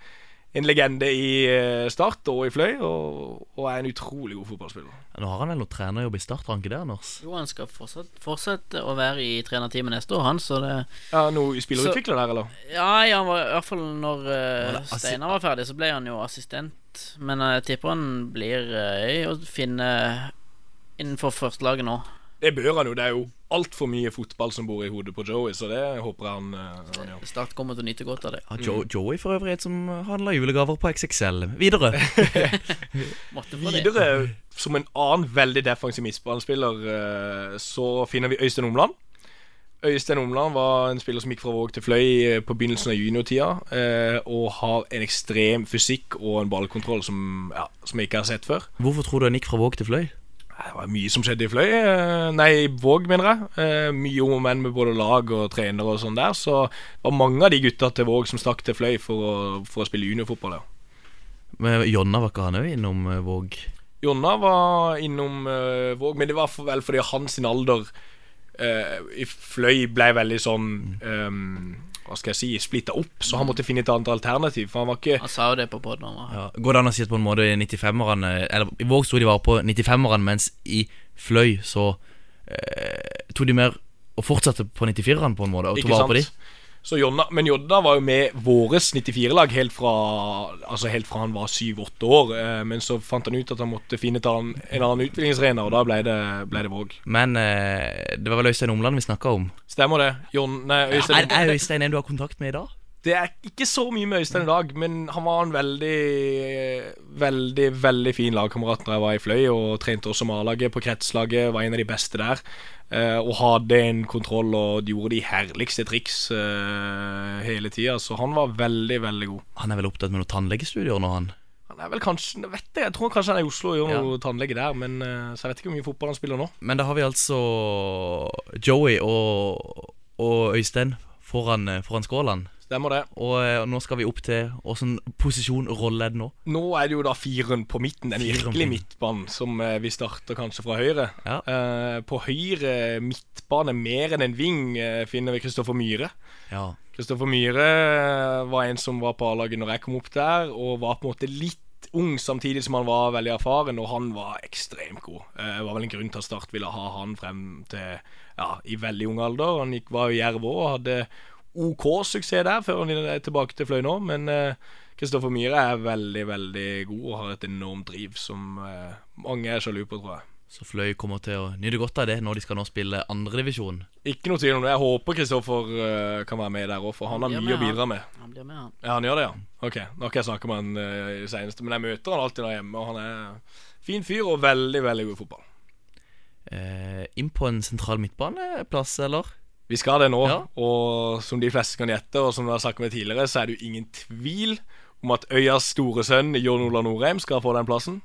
en legende i eh, Start og i Fløy, og, og er en utrolig god fotballspiller. Nå har han vel noe trenerjobb i Start, har han ikke det, Anders? Jo, han skal fortsatt, fortsette å være i trenerteamet neste år, han, så det Ja, Noe spillerutvikler der, eller? Ja, ja, i hvert fall når Var uh, Steinar var ferdig, så ble han jo assistent. Men jeg tipper han blir øy å finne innenfor førstelaget nå. Det bør han jo. Det er jo altfor mye fotball som bor i hodet på Joey, så det håper jeg han, eh, han gjør. Start kommer til å nyte godt av det. Ja, jo, Joey for øvrig et som handler julegaver på XXL. Videre. Videre, som en annen veldig defensiv midtbanespiller, eh, så finner vi Øystein Omland. Øystein Omland var en spiller som gikk fra Våg til Fløy eh, på begynnelsen av juniortida, eh, og har en ekstrem fysikk og en ballkontroll som, ja, som jeg ikke har sett før. Hvorfor tror du han gikk fra Våg til Fløy? Det var mye som skjedde i Fløy. eh, Nei, Våg, mener jeg. Mye om og men med både lag og trenere og sånn der. Så det var mange av de gutta til Våg som stakk til Fløy for å, for å spille juniorfotball. Ja. Men Jonna var ikke han òg innom Våg? Jonna var innom Våg, men det var vel fordi hans alder eh, i Fløy ble veldig sånn um, Hva skal jeg si splitta opp, så han måtte finne et annet alternativ. For han var ikke Han sa jo det på poden. Ja. Går det an å si at på en måte 95-erne Eller i Våg sto de var på 95-erne, mens i Fløy så eh, tok de mer og fortsatte på 94-erne på en måte, og tok Ikke vare på de. Jonna, men Jonna var jo med våres 94-lag helt Altså helt fra han var 7-8 år. Eh, men så fant han ut at han måtte finne en annen utviklingsarena, og da ble det, ble det Våg. Men eh, det var vel Øystein Omland vi snakka om. Stemmer det. Jon, nei, Øystein Er, er Øystein en du har kontakt med i dag? Det er ikke så mye med Øystein i dag, men han var en veldig, veldig veldig fin lagkamerat da jeg var i Fløy, og trente også med A-laget på kretslaget. Var en av de beste der. eh, og hadde en kontroll og gjorde de herligste triks eh, hele tida. Så han var veldig, veldig god. Han er vel opptatt med noen tannlegestudier nå, han? Han er vel kanskje vet jeg, jeg tror kanskje han er i Oslo og gjør Ja. noe tannlege der, men eh, så jeg vet ikke hvor mye fotball han spiller nå. Men da har vi altså Joey og, og Øystein foran, foran skålene. Stemmer det. Og eh, nå skal vi opp til Åssen posisjon, rolle er det nå? Nå er det jo da firen på midten, den Firen på virkelige midtbanen, som eh, vi starter kanskje fra høyre. Ja. Eh, på høyre midtbane, mer enn en ving, eh, finner vi Kristoffer Myhre. Ja. Kristoffer Myhre eh, var en som var på A-laget når jeg kom opp der, og var på en måte litt ung samtidig som han var veldig erfaren, og han var ekstremt god. Eh, Det var vel en grunn til at Start ville ha han frem til ja, i veldig ung alder. Han gikk, var jo Jerv òg og hadde OK suksess der før han er tilbake til Fløy nå, men Kristoffer Myhre er veldig, veldig god og har et enormt driv som eh, mange er sjalu på, tror jeg. Så Fløy kommer til å nyte godt av det når de skal nå spille andredivisjon. Ikke noe tvil om det. Jeg håper Kristoffer uh, kan være med der òg, for han har blir mye å bidra med. Han blir med, han. Ja, han gjør det, ja. Ok, Nå har ikke jeg snakka med han uh, i det seneste, men jeg møter han alltid der er hjemme, og han er fin fyr og veldig, veldig god i fotball. Uh, inn på en sentral midtbaneplass, eller? Vi skal det nå, Ja. og som de fleste kan gjette, og som vi har snakket med tidligere, så er det jo ingen tvil om at Øyas store sønn Jon Ola Norheim skal få den plassen.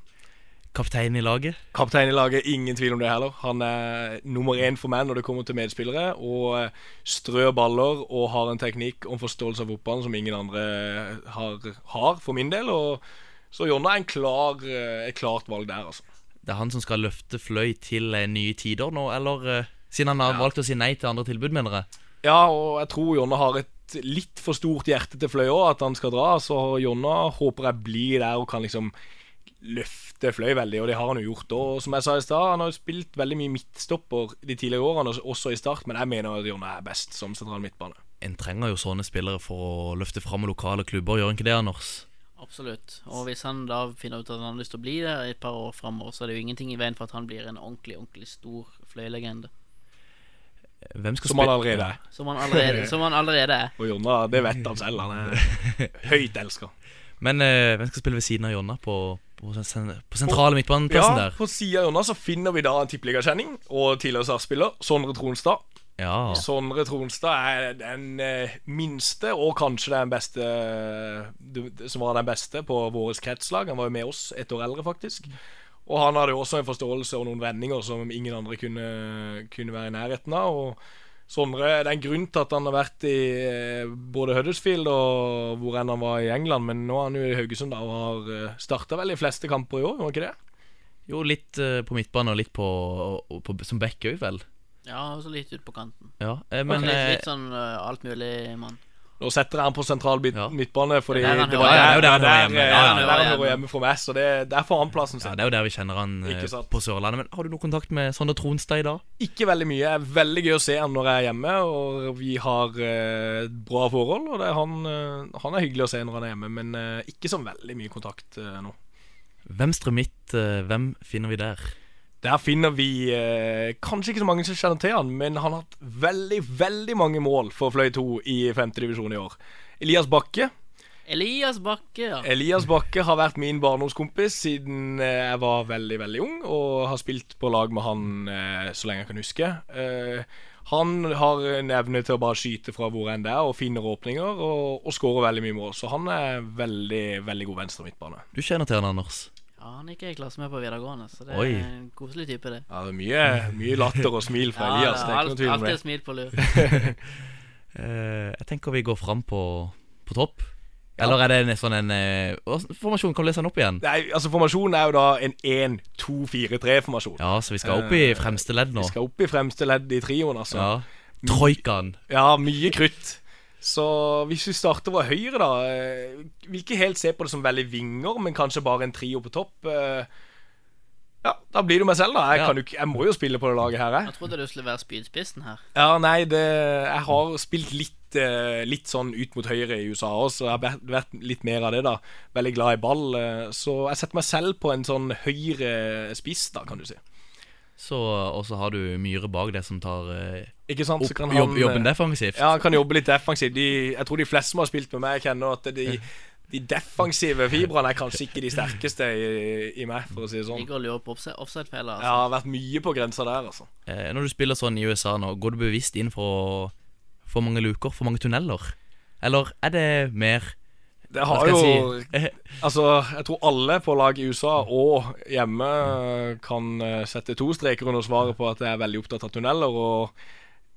Kaptein i laget. Kaptein i laget, ingen tvil om det heller. Han er nummer én for meg når det kommer til medspillere, og eh, strør baller og har en teknikk og en forståelse av fotballen som ingen andre har, har for min del. Og, så Jonna er en klar, eh, et klart valg der, altså. Det er han som skal løfte Fløy til eh, nye tider nå, eller? Siden han har valgt å si nei til andre tilbud, mener jeg. Ja, og jeg tror Jonna har et litt for stort hjerte til Fløy òg, at han skal dra. Så Jonna håper jeg blir der og kan liksom løfte Fløy veldig, og det har han jo gjort. Og som jeg sa i stad, han har jo spilt veldig mye midtstopper de tidligere årene, også i start, men jeg mener at Jonna er best som sentral midtbane. En trenger jo sånne spillere for å løfte fram lokale klubber, gjør han ikke det, Anders? Absolutt. Og hvis han da finner ut at han har lyst til å bli der et par år framover, så er det jo ingenting i veien for at han blir en ordentlig, ordentlig stor fløyelegende. Hvem skal Som han allerede er. Som han allerede, som han allerede er. Og Jonna, det vet han selv. Han er høyt elska. Men eh, hvem skal spille ved siden av Jonna på, på, sen på sentrale midtbaneplassen Ja, der? på sida av Jonna så finner vi da en tippeligakjenning og tidligere Start-spiller, Sondre Tronstad. Ja. Sondre Tronstad er den eh, minste, og kanskje den beste Som var den beste på vårt kretslag. Han var jo med oss et år eldre, faktisk. Og han hadde jo også en forståelse og noen vendinger som ingen andre kunne, kunne være i nærheten av. Og Sondre, Det er en grunn til at han har vært i eh, både Huddersfield og hvor enn han var i England, men nå er han jo i Haugesund da, og har starta vel de fleste kamper i år, var ikke det? Jo, litt eh, på midtbane og litt på, og på som back òg, vel. Ja, og så litt ut på kanten. Ja, eh, men litt, eh, litt sånn uh, alt mulig mann. Nå setter jeg han på sentral midtbane, fordi Det er det var Ja, er der han hører hjemme. for meg. Så det, der får han plassen sin. Ja, Det er jo der vi kjenner han eh, på Sørlandet. Men har du noe kontakt med Sondre Tronstad i dag? Ikke veldig mye. Det er veldig gøy å se han når jeg er hjemme, og vi har eh, bra forhold. Og det er han, eh, han er hyggelig å se når han er hjemme, men eh, ikke så veldig mye kontakt eh, nå. Venstre midt, eh, hvem finner vi der? Der finner vi eh, kanskje ikke så mange som kjenner til han, men han har hatt veldig, veldig mange mål for Fløy 2 i femtedivisjon i år. Elias Bakke. Elias Bakke, ja. Elias Bakke har vært min barndomskompis siden eh, jeg var veldig, veldig ung, og har spilt på lag med han eh, så lenge jeg kan huske. Eh, han har en evne til å bare skyte fra hvor enn det er, og finner åpninger, og, og skårer veldig mye mål. Så han er veldig, veldig god venstre midtbane. Du kjenner til han, Anders? Ja, Han gikk i klasse med på videregående, så det Oi. er en koselig type, det. Ja, det er mye, mye latter og smil fra Ja, Elias. ja, Det er ikke noe alt- tvil om alltid et smil på lur. uh, jeg tenker vi går fram på, på topp. Eller er det en sånn en uh, formasjon? Kan du lese den opp igjen? Nei, altså Formasjonen er jo da en 1-2-4-3-formasjon. Ja, så vi skal opp i fremste ledd nå. Vi skal opp i fremste ledd i trioen, altså. Ja. Troikaen. Ja, mye krutt. Så hvis vi starter fra høyre, da eh, Vil ikke helt se på det som veldig vinger, men kanskje bare en trio på topp. eh, Ja, da blir det meg selv, da. Jeg, Ja. kan jo jeg må jo spille på det laget her, jeg. Jeg trodde du skulle være spydspissen her. Ja, nei, det, jeg har spilt litt, eh, litt sånn ut mot høyre i USA Så Jeg har vært- vært litt mer av det, da. Veldig glad i ball. Så jeg setter meg selv på en sånn høyre spiss, da, kan du si. Så, og så har du Myhre bak det som tar eh, Ikke sant? Så opp han, jobb, jobben eh, defensivt. Ja, han kan jobbe litt defensivt. De, jeg tror de fleste som har spilt med meg, kjenner at de, de defensive fibrene er kanskje ikke de sterkeste i, i meg, for å si det sånn. Ligger og lurer på offside-feiler. Altså. Jeg har vært mye på grensa der, altså. Eh, når du spiller sånn i USA nå, går du bevisst inn for for mange luker, for mange tunneler? Eller er det mer Det har jo si? Altså, jeg tror alle på lag i USA og hjemme kan eh, sette to streker under svaret på at jeg er veldig opptatt av tunneler. Og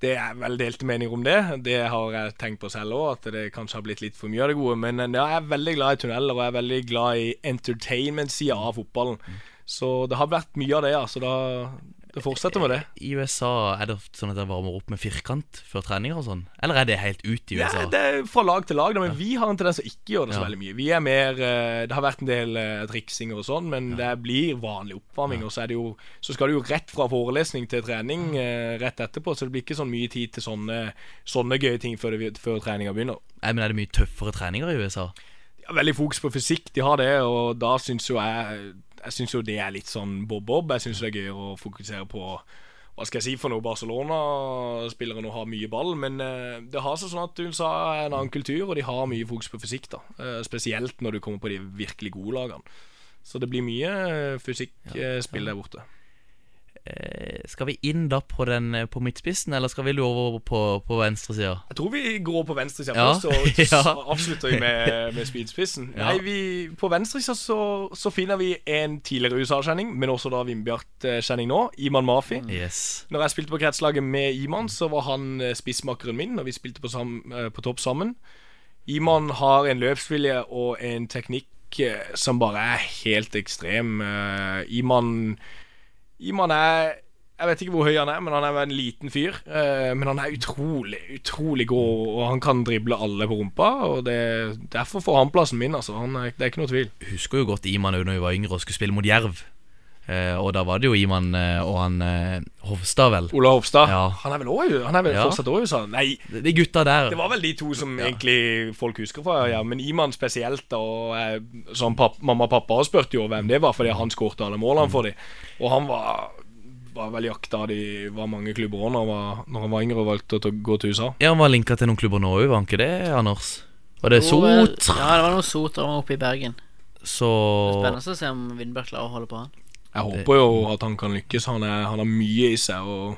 det er vel delte meninger om det. Det har jeg tenkt på selv òg, at det kanskje har blitt litt for mye av det gode. Men eh, ja, jeg er veldig glad i tunneler, og jeg er veldig glad i entertainment-sida av fotballen. Så det har vært mye av det, ja. Så da det fortsetter med det. I USA er det sånn at jeg varmer opp med firkant før treninger og sånn? Eller er det helt ut i USA? Ja, det er fra lag til lag, men men vi har en tendens til å ikke gjøre det så Ja. veldig mye. Vi er mer eh, Det har vært en del uh, triksinger og sånn, men det blir vanlig oppvarming. Og så, er det jo, så skal det jo rett fra forelesning til trening eh, rett etterpå, så det blir ikke sånn mye tid til sånne, sånne gøye ting før, det, før treninga begynner. Nei, men Er det mye tøffere treninger i USA? Veldig fokus på fysikk, de har det, og da syns jo jeg Jeg syns jo det er litt sånn bob-bob. Jeg syns det er gøyere å fokusere på hva skal jeg si for noe Barcelona-spillere nå har mye ball, men eh, det har seg sånn at USA er en annen kultur, og de har mye fokus på fysikk. da Eh, Spesielt når du kommer på de virkelig gode lagene. Så det blir mye fysikkspill ja, ja. der borte. Eh, skal vi inn da på, den, eh, på midtspissen, eller skal vi lure over på, på venstresida? Jeg tror vi går på venstresida Ja. først, og så avslutter vi med, med speedspissen. Ja. Nei, vi, På venstresida så, så finner vi en tidligere USA-kjenning, men også da Vindbjart-kjenning nå, Iman Mafi. Yes. Når jeg spilte på kretslaget med Iman, så var han eh, spissmakeren min, og vi spilte på, sam, eh, på topp sammen. Iman har en løpsvilje og en teknikk som bare er helt ekstrem. Iman Iman er Jeg vet ikke hvor høy han er, men han er en liten fyr. Eh, men han er utrolig, utrolig god, og han kan drible alle på rumpa. Og det, Derfor får han plassen min, altså. Er, det er ikke noe tvil. Husker jo godt Iman òg når vi var yngre og skulle spille mot Jerv. Eh, og da var det jo Iman eh, og han eh, Hovstad, vel. Ola Hofstad. Ja. Han er vel også, han er vel Ja. fortsatt òg i USA? Nei, De gutta der. Det var vel de to som egentlig folk husker fra, ja. Men Iman spesielt. Og eh, som papp, mamma og pappa spurte jo hvem det var, fordi han skårte alle målene for dem. Og han var, var vel jakta de var mange klubber òg når, han var- når han var yngre og valgte å gå til USA. Ja, Han var linka til noen klubber nå òg, var han ikke det, Anders? Var det Sot? Ja, det var noe sot over oppe i Bergen. Så Spennende å se om Vindberg klarer å holde på han. Jeg håper jo at han kan lykkes. Han, er, han har mye i seg og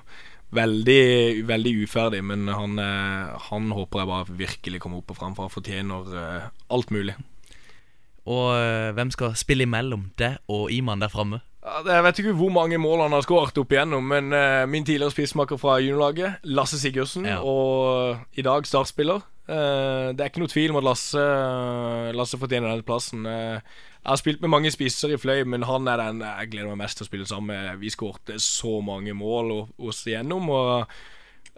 veldig, veldig uferdig. Men han, er, han håper jeg bare virkelig kommer opp og fram, for han fortjener eh, alt mulig. Og eh, hvem skal spille imellom det og Iman der framme? Jeg vet ikke hvor mange mål han har skåret opp igjennom, men eh, min tidligere spissmaker fra juniorlaget, Lasse Sigurdsen, Ja. og i dag startspiller. Eh, det er ikke noe tvil om at Lasse, Lasse fortjener denne plassen. Eh, jeg har spilt med mange spisser i Fløy, men han er den jeg gleder meg mest til å spille sammen med. Vi skårte så mange mål oss igjennom. Og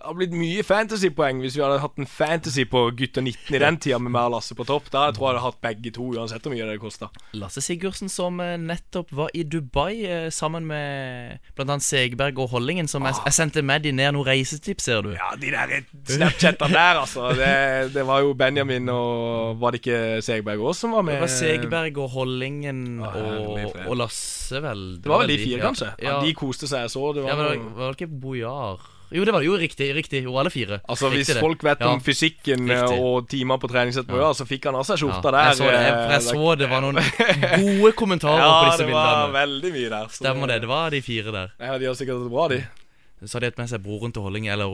Det har blitt mye fantasypoeng hvis vi hadde hatt en fantasy på gutta 19 i den tida med meg og Lasse på topp. Da tror jeg jeg hadde hatt begge to, uansett hvor mye det kosta. Lasse Sigurdsen som eh, nettopp var i Dubai eh, sammen med annet Segberg og Hollingen, som jeg, jeg sendte med de ned noen reisetips, ser du. Ja, de der Snapchatene der, altså. Det, det var jo Benjamin og Var det ikke Segberg òg som var med? Det var Segberg og Hollingen og, og Lasse, vel. Det var vel de fire, kanskje? Ja. Ja, De koste seg, jeg så. Det var ja, men det var, var det ikke Bojar Jo, det var jo riktig. riktig Jo, alle fire. Altså Hvis det. folk vet Ja. om fysikken eh, Riktig. og timer på treningssett på Ja. ja. så fikk han av seg skjorta Ja, der. jeg så det, jeg, jeg eh, så det var noen gode kommentarer ja, på disse det var bildene. veldig mye der. Stemmer det. Det var de fire der. Ja, De har sikkert det bra, de. Så hadde de hatt med seg broren til Hollingen, eller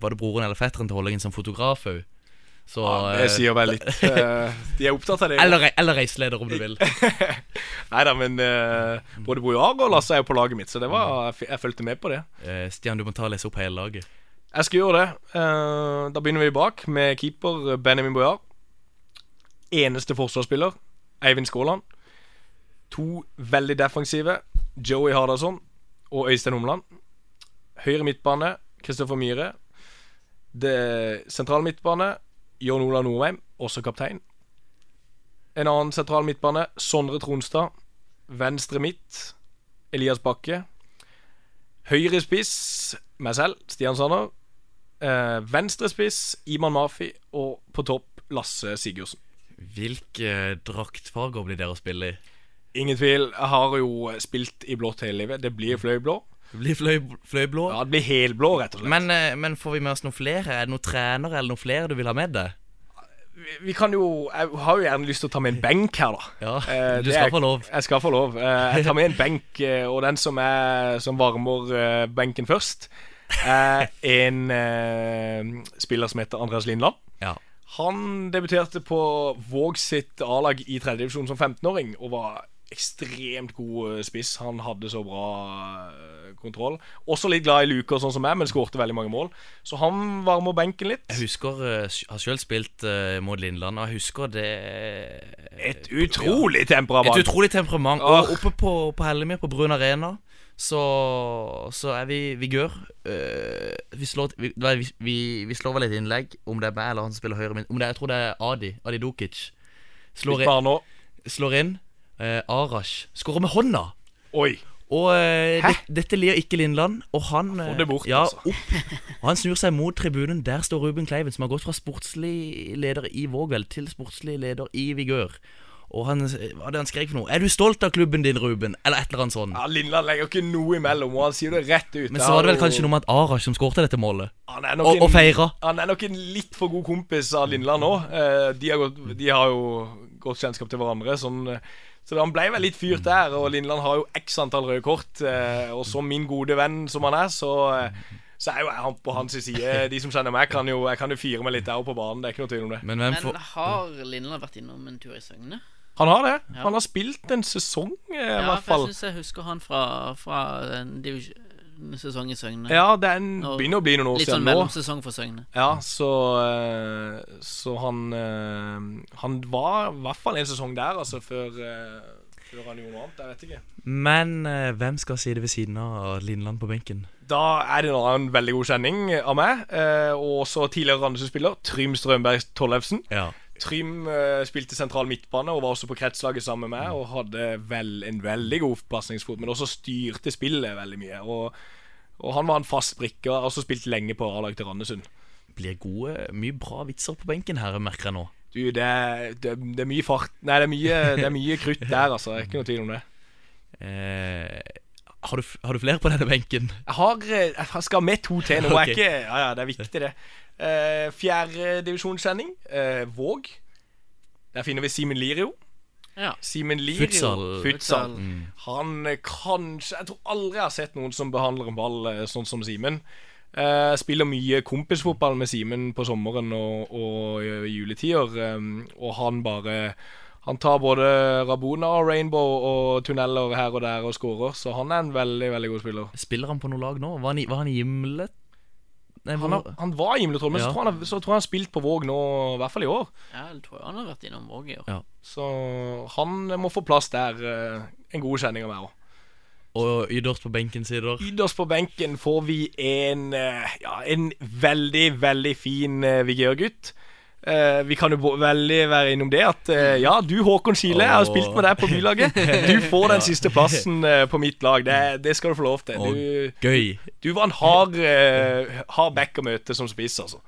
var det broren eller fetteren til Hollingen som fotograf òg. Så Ja, det øh, sier vel litt. eh, De er opptatt av det. eller, eller reiseleder, om du vil. Nei da, men uh, både Bojar og Lasse er jo på laget mitt, så det var, jeg, jeg fulgte med på det. Eh, Stian, du må ta og lese opp hele laget. Jeg skal gjøre det. Uh, da begynner vi bak med keeper Benjamin Bojar. Eneste forsvarsspiller Eivind Skåland. To veldig defensive Joey Hardasson og Øystein Omland. Høyre midtbane Kristoffer Myhre. Det sentrale midtbane Jon Olav Norheim, også kaptein. En annen sentral midtbane Sondre Tronstad. Venstre midt Elias Bakke. Høyre spiss meg selv, Stian Sanner. Eh, venstre spiss Iman Mafi. Og på topp Lasse Sigurdsen. Hvilke draktfarger blir dere å spille i? Ingen tvil. Jeg har jo spilt i blått hele livet. Det blir fløyblå. Det blir fløy, fløyblå. Ja, det blir helblå, rett og slett. Men, eh, men får vi med oss noen flere? Er det noen trenere eller noen flere du vil ha med deg? vi, vi kan jo Jeg har jo gjerne lyst til å ta med en benk her, da. Ja, Eh, du det skal er- få lov. Jeg skal få lov. Eh, jeg tar med en benk, eh, og den som, er, som varmer eh, benken først, er en eh, spiller som heter Andreas Lindland. Ja. Han debuterte på Våg sitt A-lag i tredjedivisjon som 15-åring og var ekstremt god eh, spiss. Han hadde så bra eh, kontroll. Også litt glad i luker, sånn som meg, men skårte veldig mange mål. Så han varmer benken litt. Jeg husker eh, Jeg har selv spilt uh, mot Lindland, og jeg husker det Et utrolig temperament. Et utrolig temperament. Og oppe på, på Hellemyr, på Brun Arena, så, så er vi vigør. Uh, vi, slår, vi, vi, vi, slår vel et innlegg, om det er meg eller han som spiller høyre min om det Jeg tror det er Adi. Adi Dukic. Slår. Slår inn. Eh, Arash skårer med hånda. Oi. Og eh, det, dette lir ikke Lindland. Og han Få eh, det bort, ja, altså. opp. Og han snur seg mot tribunen. Der står Ruben Kleiven, som har gått fra sportslig leder i Vågvel til sportslig leder i Vigør. Og han, hva er det han skrek for noe? Er du stolt av klubben din, Ruben? Eller et eller annet sånt. Ja, Lindland legger ikke noe imellom, og han sier det rett ut. Men så var det vel kanskje noe med at Arash som skårte dette målet. Han er nok Og, og feira. Han er nok en litt for god kompis av Lindland nå. Eh, de, har gått, de har jo godt kjennskap til hverandre. Sånn, eh, så han ble vel litt fyrt der. Og Lindland har jo x antall røde kort. eh, og som min gode venn som han er, så, eh, så er jo jeg han på hans side. De som kjenner meg, kan jo, jeg kan jo fyre meg litt der på banen. Det er ikke noe tvil om det. Men hvem Men har Lindland vært innom en tur i Søgne? Han har det. Ja. Han har spilt en sesong, eh, i Ja, hvert for jeg syns jeg husker han fra, fra en divisjon, sesong i Søgne. Ja, den en, begynner å bli noen år Litt siden sånn nå. mellomsesong for Søgne. Ja, så eh, Så han eh, Han var i hvert fall en sesong der, altså, før, eh, før han gjorde noe annet. Jeg vet ikke. Men eh, hvem skal si det ved siden av Lindland på benken? Da er det en annen veldig god kjenning av meg, eh, og også tidligere Randesund-spiller Trym Strømberg Tollefsen. Ja. Trym uh, spilte sentral midtbane og var også på kretslaget sammen med meg og hadde vel, en veldig god pasningsfot, men også styrte spillet veldig mye. Og, og han var en fast brikke og har også spilt lenge på A-lag til Randesund. Blir gode, mye bra vitser på benken her, merker jeg nå. Du, det det, det er mye fart Nei, det er mye, det er mye krutt der, altså. Det er ikke noe tvil om det. Eh, har, du, har du flere på denne benken? Jeg har eh, Jeg skal med to til nå. Okay. Ikke, ja, ja, det er viktig, det. Uh, Fjerdedivisjonssending. Eh, Våg. Der finner vi Simen Lirio. Ja. Simen Lirio Futsal. Futsal. Mm. Han eh, kanskje Jeg tror aldri jeg har sett noen som behandler en ball eh, sånn som Simen. Eh, spiller mye kompisfotball med Simen på sommeren og, og i juletider. eh, og han bare Han tar både Rabona og Rainbow og tunneler her og der og skårer, Så han er en veldig veldig god spiller. Spiller han på noe lag nå? Var han, i- var han i Gimlet? Nei, Han, har, han var i Gimletroll, men Ja. så, tror han så tror jeg han har spilt på Våg nå, i hvert fall i år. Ja, jeg tror han har vært innom Våg i år. Ja. Så han må få plass der. eh, en god kjenning av meg òg. Og ytterst på benken sitter Ytterst på benken får vi en, eh, ja, en veldig, veldig fin uh, Vigør-gutt. Eh, vi kan jo veldig være innom det at uh, ja, du Håkon Skile, jeg har spilt med deg på bylaget. Du får den siste plassen uh, på mitt lag. Det, det skal du få lov til. Du, Gøy. du var en hard, uh, hard back å møte som spiss, altså.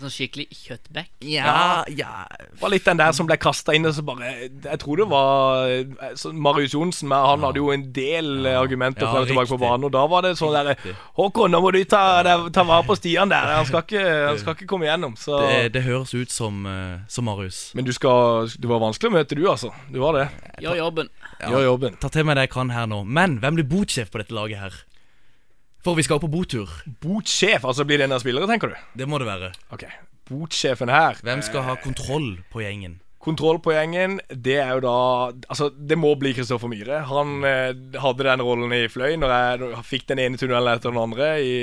Sånn skikkelig kjøttback. Ja, ja var litt den der som ble kasta inn og så bare Jeg tror det var eh, så Marius Johnsen, men han hadde jo en del argumenter Ja, frem og tilbake på banen. Og da var det sånn der Håkon, nå må du ta, ta vare på Stian der. Han skal ikke, han skal ikke komme igjennom. Så. Det, det høres ut som, eh, som Marius. Men du skal Det var vanskelig å møte, du, altså. Du var det. Gjør jobben. Gjør jobben. Ta til meg det jeg kan her nå. Men hvem blir botsjef på dette laget her? For vi skal på botur. Botsjef, altså blir det en av spillere, tenker du? Det må det være. Ok, Botsjefen her Hvem skal ha kontroll på gjengen? Kontroll på gjengen, det er jo da Altså, det må bli Kristoffer Myhre. Han eh, hadde den rollen i Fløy når jeg fikk den ene tunnelen etter den andre i,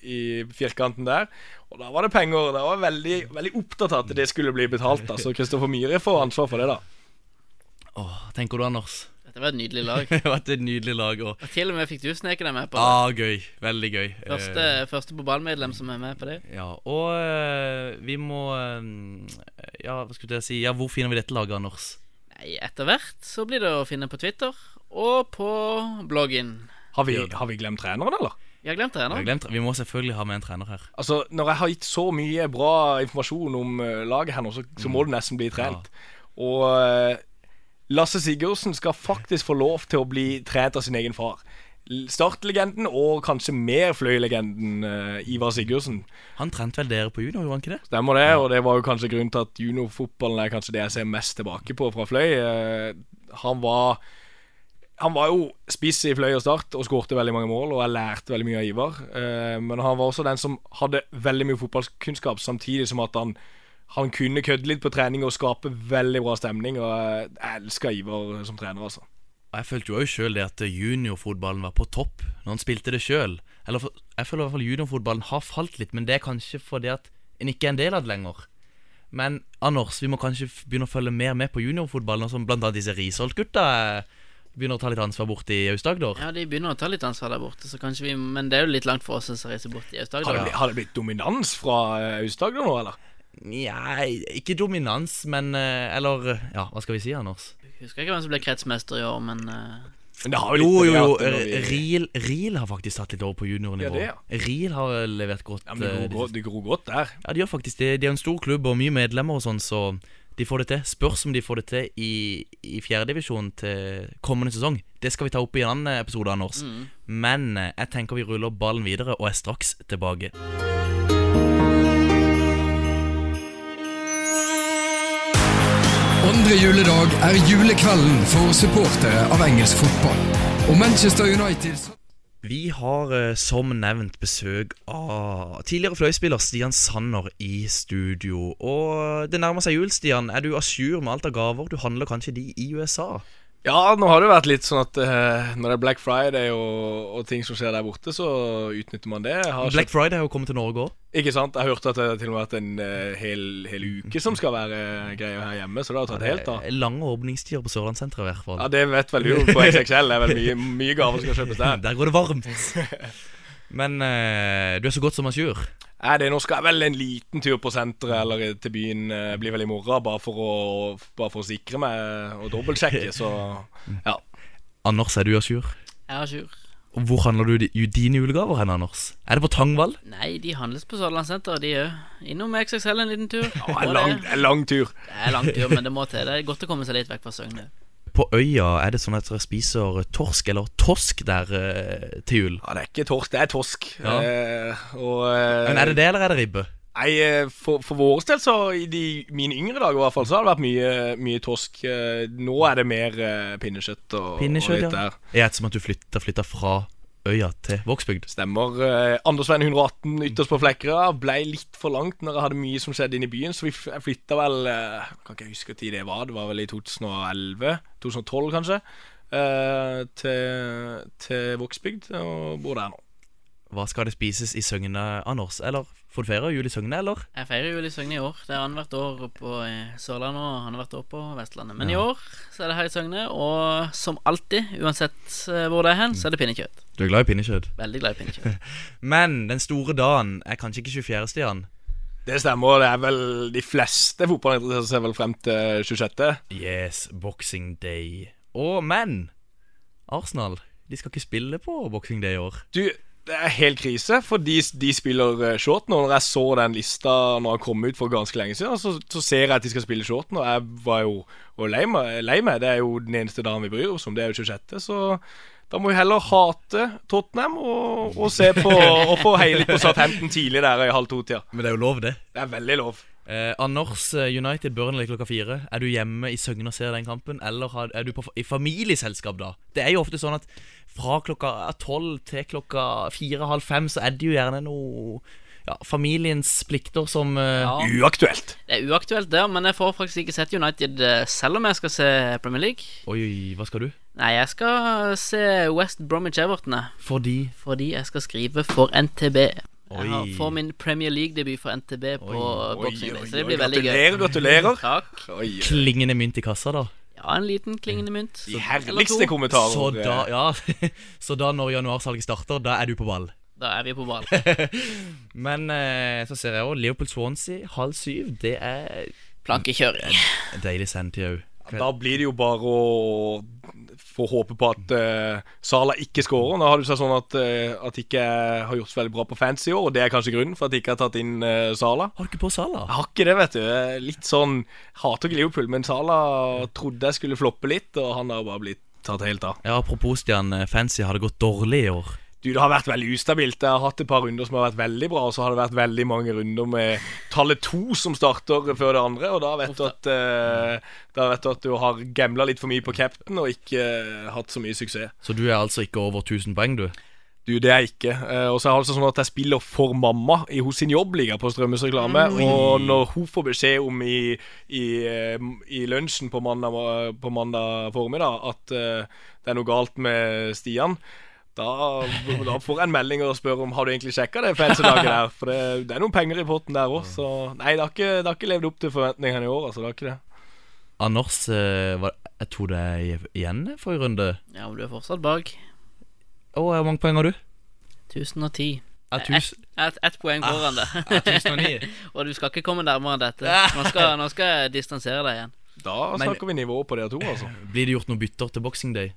i firkanten der. Og da var det penger. Da var jeg veldig, veldig opptatt av at det skulle bli betalt. da Så Kristoffer Myhre får ansvar for det, da. Åh, tenker du, Anders? Dette var et nydelig lag. Det var et nydelig lag. Og Og til og med fikk du sneke deg med på det. ah, gøy. Veldig gøy. Første, uh, første på ballmedlem som er med på det. ja, og uh, vi må uh, Ja, hva skulle jeg si Ja, hvor finner vi dette laget, Anders? Nei, Etter hvert så blir det å finne på Twitter og på bloggen. Har vi, har vi glemt treneren, eller? Vi har glemt Jeg treneren. glemt, vi må selvfølgelig ha med en trener her. Altså, Når jeg har gitt så mye bra informasjon om laget her nå, så, så må det nesten bli trent. Og eh, Lasse Sigurdsen skal faktisk få lov til å bli trent av sin egen far. Startlegenden og kanskje mer fløylegenden uh, Ivar Sigurdsen. Han trente vel dere på junior, gjorde han ikke det? Stemmer det, og det var jo kanskje grunnen til at juniorfotballen er kanskje det jeg ser mest tilbake på fra Fløy. Uh, han var han var jo spiss i Fløy og Start og skårte veldig mange mål, og jeg lærte veldig mye av Ivar. Uh, men han var også den som hadde veldig mye fotballkunnskap, samtidig som at han, han kunne kødde litt på trening og skape veldig bra stemning. Og jeg elsker Ivar som trener, altså. Jeg følte jo sjøl det at juniorfotballen var på topp når han spilte det sjøl. Eller jeg føler i hvert fall juniorfotballen har falt litt, men det er kanskje fordi at en ikke er en del av det lenger. Men Anders, vi må kanskje begynne å følge mer med på juniorfotballen, som annet disse Risholt-gutta eh, begynner å ta litt ansvar borte i Aust-Agder. Ja, de begynner å ta litt ansvar der borte, så kanskje vi Men det er jo litt langt for oss å reise bort i Aust-Agder. Har, har det blitt dominans fra eh, Aust-Agder nå, eller? Nei, ikke dominans, men eh, Eller ja, hva skal vi si, Anders? Husker ikke hvem som ble kretsmester i år, men eh, det har Jo, jo, jo. Reel, Riel har faktisk tatt litt over på juniornivå. Ja, det, Reel har levert godt. Ja, men det eh, gror, det gror godt der. Ja, de gjør faktisk det. De har en stor klubb og mye medlemmer og sånn, så de får det til. Spørs om de får det til i, i fjerdedivisjon til kommende sesong. Det skal vi ta opp i en annen episode, Anders. Men eh, jeg tenker vi ruller ballen videre og er straks tilbake. Andre juledag er julekvelden for supportere av engelsk fotball. Og Manchester United Vi har eh, som nevnt besøk av tidligere fløyspiller Stian Sanner i studio. Og det nærmer seg jul, Stian. Er du a jour med alt av gaver? Du handler kanskje de i USA? Ja, nå har det vært litt sånn at uh, når det er Black Friday og, og ting som skjer der borte, så utnytter man det. Har Black Friday har jo kommet til Norge òg. Ikke sant? Jeg hørte at det til og med har vært en uh, hel, hel uke som skal være uh, greia her hjemme, så det har tatt helt av. Lange åpningstider på Sørlandssenteret, i hvert fall. Ja, det vet vel du på XXL. Det er vel mye, mye gaver som skal kjøpes der. Der går det varmt. Men eh, du er så godt som à jour. Nei, det, nå skal jeg vel en liten tur på senteret eller til byen. eh, blir vel i morgen, bare for å, bare for å sikre meg og dobbeltsjekke, så ja. Anders, er du à jour? jeg er à jour. Hvor handler du di- dine julegaver hen, Anders? Er det på Tangvall? Nei, de handles på Sørlandssenteret, de òg. Innom XXL en liten tur. Ja, en lang, en lang tur. Det er lang tur, men det må til. Det er godt å komme seg litt vekk fra Søgne. På øya er det sånn at dere spiser torsk eller tosk der eh, til jul. Ja, det er ikke torsk, det er tosk. Ja. Eh, og, eh, Men er det det, eller er det ribbe? Nei, eh, for, for vår del så i de, mine yngre dager i hvert fall Så har det vært mye, mye torsk. Eh, Nå er det mer eh, pinnekjøtt og, og litt ja. der. Er det som at du flytter, flytter fra øya til Vågsbygd? Stemmer. Eh, Andersveien 118 ytterst på Flekkerøy ble litt for langt når jeg hadde mye som skjedde inne i byen, så vi flytta vel eh, Kan ikke huske når det var. Det var vel i 2011? 2012, kanskje? eh, til, til Vågsbygd, og bor der nå. Hva skal det spises i Søgne, Anders? Eller får du feire jul i Søgne, eller? Jeg feirer jul i Søgne i år. Det er annethvert år på eh, Sørlandet og annethvert år på Vestlandet. Men i år så er det her i Søgne, og som alltid, uansett eh, hvor det er hen, så er det pinnekjøtt. Du er glad i pinnekjøtt? Veldig glad i pinnekjøtt. Men den store dagen er kanskje ikke 24., Stian? Det stemmer. Det er vel de fleste fotballinteresserte ser vel frem til 26. Yes, Boxing Day. Og men Arsenal de skal ikke spille på Boxing Day i år. Du, det er helt krise, for de, de spiller eh, short nå. Når jeg så den lista når han kom ut for ganske lenge siden, så, så ser jeg at de skal spille short nå. Jeg var jo og lei, meg, lei meg. Det er jo den eneste dagen vi bryr oss om. Det er jo 26., så da må vi heller hate Tottenham og, og se på Og få heie litt på Southampton tidlig der i halv to-tida. Men det er jo lov, det. Det er veldig lov. Eh, Anders eh, United Burnley klokka fire. Er du hjemme i Søgne og ser den kampen, eller har, er du på, i familieselskap da? Det er jo ofte sånn at fra klokka tolv til klokka fire-halv fem, så er det jo gjerne noe ja, familiens plikter som uh, Ja. Uaktuelt. Det er uaktuelt der, men jeg får faktisk ikke sett United eh, selv om jeg skal se Premier League. Oi, oi, hva skal du? Nei, jeg skal se West Bromwich Everton. Fordi Fordi jeg skal skrive for NTB. Jeg har, får min Premier League-debut for NTB på Boxing så det oi, blir veldig gøy. gratulerer, gratulerer. Takk. Oi, oi. klingende mynt i kassa, da. Ja, en liten klingende mynt. De herligste kommentarer. Så da, ja, så da når januarsalget starter, da er du på ball. Da er vi på ball. Men eh, så ser jeg òg Leopold-Swansea halv syv. Det er Plankekjøring. deilig sendetid òg. Da blir det jo bare å få håpe på at uh, Sala ikke skårer. Nå har det seg sånn at, uh, at ikke jeg har gjort så veldig bra på fancy i år, og det er kanskje grunnen for at jeg ikke har tatt inn uh, Sala. Har du ikke på Sala? Jeg har ikke det, vet du. Litt sånn Hater ikke Liverpool, men Sala trodde jeg skulle floppe litt, og han har bare blitt tatt helt av. Ja, Apropos Stian, eh, Fancy har det gått dårlig i år. Du, Det har vært veldig ustabilt. Jeg har hatt et par runder som har vært veldig bra, og så har det vært veldig mange runder med tallet to som starter før det andre, og da vet du at uh, Da vet du at du har gambla litt for mye på captain og ikke uh, hatt så mye suksess. Så du er altså ikke over 1000 poeng, du? Du, det er jeg ikke. Uh, og så er det altså sånn at jeg spiller for mamma i hos sin jobbliga på Strømmes reklame. Og når hun får beskjed om i, i, i lunsjen på mandag, på mandag formiddag at det er noe galt med Stian da, da får jeg en melding og spør om Har du egentlig sjekka det fancy laget der. For det, det er noen penger i potten der òg. Så nei, det har, ikke, det har ikke levd opp til forventningene i år. Altså, det har ikke det. Anders, jeg tror det er igjen igjen forrige runde. Ja, men du er fortsatt bak. Å, hvor mange poeng har du? 1010. Ett et, et, poeng foran det. ja, 1009. Og du skal ikke komme nærmere enn dette. Nå skal, nå skal jeg distansere deg igjen. Da Men- snakker vi nivå på dere to, altså. Blir det gjort noen bytter til Boxing Day?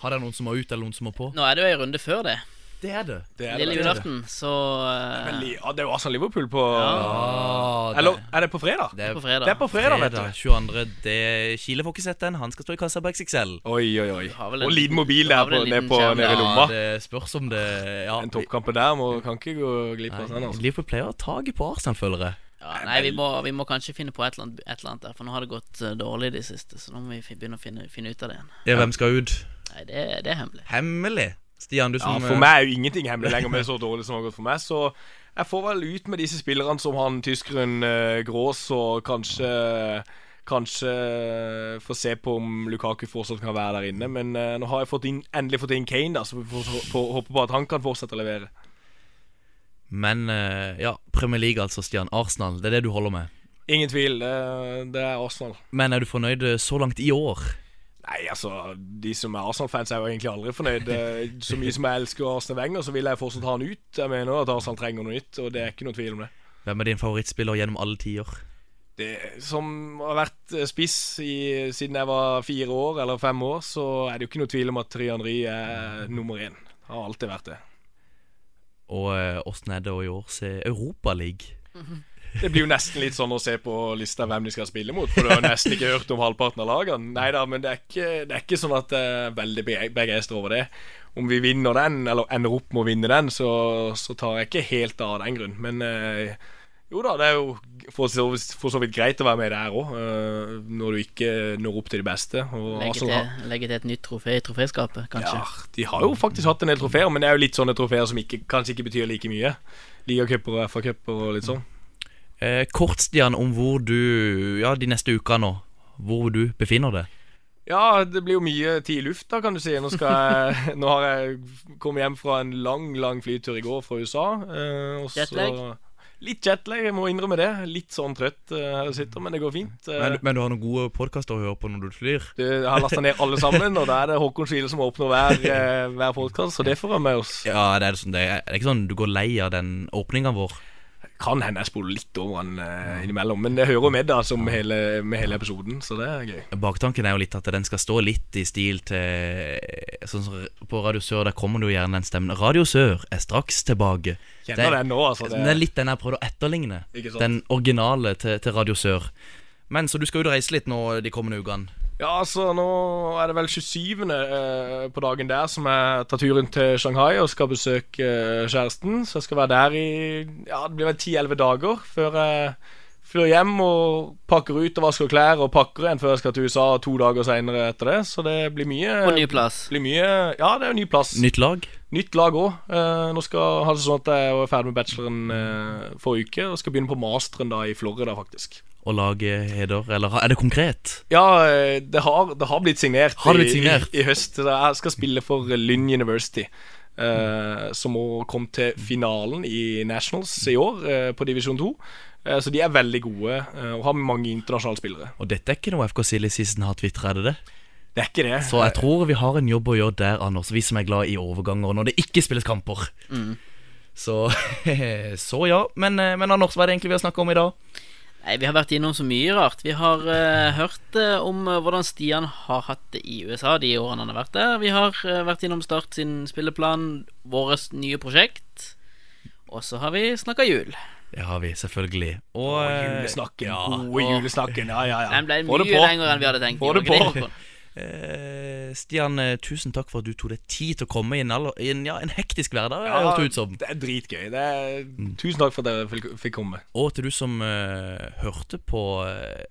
Har dere noen som må ut, eller noen som må på? Nå er det jo ei runde før det. Det er det. Det er, Lille julaften, så uh... Ja, det er jo Arsenal Liverpool på Ah, det, Eller er det på fredag? det er på fredag. Det er på fredag, vet du. 22. Det, Kile får ikke sett den. Han skal stå i kassa på XXL. Oi, oi, oi. en Og liten mobil der på, en liten på, nede i lomma lomma. det spørs om det Ja, En toppkamp der må, kan ikke gå glipp av Sånn, altså Liverpool pleier å ha taket på Arsenal, føler jeg. ja, Nei, vi må, vi må kanskje finne på et eller, annet, et eller annet der, for nå har det gått eh, dårlig i det siste. Så nå må vi begynne å finne, finne ut av det igjen. Ja, hvem skal ut? Nei, det, det er hemmelig. Hemmelig. Stian, du Ja, For eh, meg er jo ingenting hemmelig lenger med så dårlig som det har gått for meg. Så jeg får vel ut med disse spillerne som han tyskeren uh, Grås, og kanskje Kanskje få se på om Lukaku fortsatt kan være der inne. Men eh, nå har jeg fått inn, endelig fått inn Kane, da så vi får håpe på at han kan fortsette å levere. Men eh, ja, Premier League altså, Stian. Arsenal, det er det du holder med. Ingen tvil, det, det er Arsenal. Men er du fornøyd eh, så langt i år? Nei, altså, de som er Arsenal-fans er jo egentlig aldri fornøyd. Så mye som jeg elsker Arsenal Wenger, så vil jeg fortsatt ha han ut. Jeg mener at Arsenal trenger noe nytt, og det er ikke noe tvil om det. Hvem er din favorittspiller gjennom alle tider? Det som har vært eh, spiss i, siden jeg var fire år eller fem år, så er det jo ikke noe tvil om at Trian Ry er nummer én. Har alltid vært det. Og eh, åssen er det å i år se Europaliga? Det blir jo nesten litt sånn å se på lista hvem de skal spille mot, for du har nesten ikke hørt om halvparten av lagene. Nei da, men det er ikke, det er ikke sånn at jeg er veldig be- begeistra over det. Om vi vinner den, eller ender opp med å vinne den, så, så tar jeg ikke helt av den grunn. Men eh, jo da, det er jo for så, vidt- for så vidt greit å være med der òg, når du ikke når opp til de beste. Og Legge har- til, til et nytt trofé i troféskapet, kanskje. Ja, de har jo faktisk hatt en del trofeer, men det er jo litt sånne trofeer som ikke, kanskje ikke betyr like mye. Ligacuper og FA-cuper og litt sånn. Eh, kort, Stian, om hvor du Ja, de neste ukene nå. Hvor du befinner deg. Ja, det blir jo mye tid i lufta, kan du si. Nå, skal jeg, nå har jeg kommet hjem fra en lang, lang flytur i går fra USA. Eh, og så- Jetlag? Litt jetlag, jeg må innrømme det. Litt sånn trøtt eh, her jeg sitter, men det går fint. Eh, Men, men du har noen gode podkaster å høre på når du flyr? du, jeg har lasta ned alle sammen, og da er det Håkon Skile som åpner hver, eh, hver podkast, så det får være med oss. Ja, det er, sånn, det er det er ikke sånn du går lei av den åpninga vår. Kan hende jeg spoler litt over han uh, innimellom, men det hører jo med da som hele, med hele episoden, så det er gøy. Baktanken er jo litt at den skal stå litt i stil til Sånn som På Radio Sør der kommer det jo gjerne den stemmen. Radio Sør er straks tilbake. Kjenner Det er- den nå, altså, det- Det er litt den jeg prøvde å etterligne. Den originale til, til Radio Sør. Men så du skal jo reise litt nå de kommende ukene? Ja, altså nå er det vel 27. Eh, på dagen der som jeg tar turen til Shanghai og skal besøke eh, kjæresten. Så jeg skal være der i Ja, det blir vel 10-11 dager før jeg flyr hjem og pakker ut og vasker klær og pakker igjen før jeg skal til USA to dager seinere etter det. Så det blir mye Og ny plass. Blir mye, ja, det er jo ny plass. Nytt lag? Nytt lag òg. Eh, nå skal ha det sånn at jeg var ferdig med bacheloren eh, forrige uke og skal begynne på masteren da i Florida, faktisk. Og lage heder? Eller er det konkret? Ja, eh, det har, det har blitt signert, Har det blitt signert? I, i, høst. Jeg skal spille for Lynn University. eh, som komme til finalen i Nationals i år, eh, på divisjon 2. Eh, så de er veldig gode eh, og har mange internasjonale spillere. Og dette er ikke noe FK Silly Season har tvitra, er det det? Det er ikke det. Så jeg tror vi har en jobb å gjøre der, Anders, vi som er glad i overganger når det ikke spilles kamper. Mm. Så, så ja. Men, men Anders, hva er det egentlig vi har snakka om i dag? Nei, Vi har vært innom så mye rart. Vi har uh, hørt uh, om eh, hvordan Stian har hatt det i USA de årene han har vært der. Vi har uh, vært innom Start sin spilleplan, vårt nye prosjekt. Og så har vi snakka jul. Det har vi, selvfølgelig. Og eh, julesnakken. ja, Gode og- julesnakken. Ja, ja, ja. Den ble mye lenger enn vi hadde tenkt. Få det på. Eh, Stian, eh, tusen takk for at du tok deg tid til å komme i en, aller, i en, ja, en hektisk hverdag. Ja, Ja, ut som. det er dritgøy. Det er, Tusen takk for at jeg fikk- fikk komme. Og til du som eh, hørte på eh,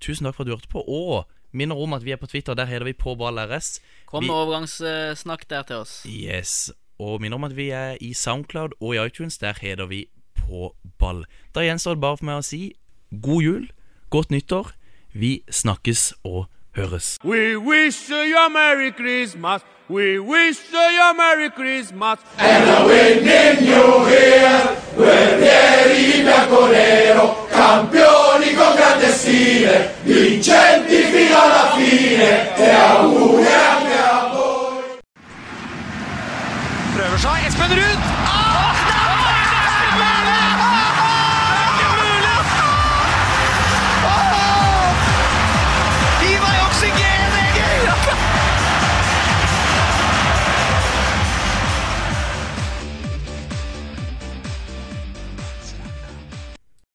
Tusen takk for at du hørte på. Og minner om at vi er på Twitter. Der heter vi på ball RS. Kom med overgangssnakk der til oss. Yes. Og minner om at vi er i Soundcloud og i iTunes. Der heter vi på ball. Da gjenstår det bare for meg å si god jul, godt nyttår. Vi snakkes og høres. We wish you a Merry Christmas. We wish you a Merry Christmas. And a winning new year, guerrieri bianconero, campioni con grande stile, vincenti fino alla fine, e auguri anche a voi. Prøver seg. Espen Ruud!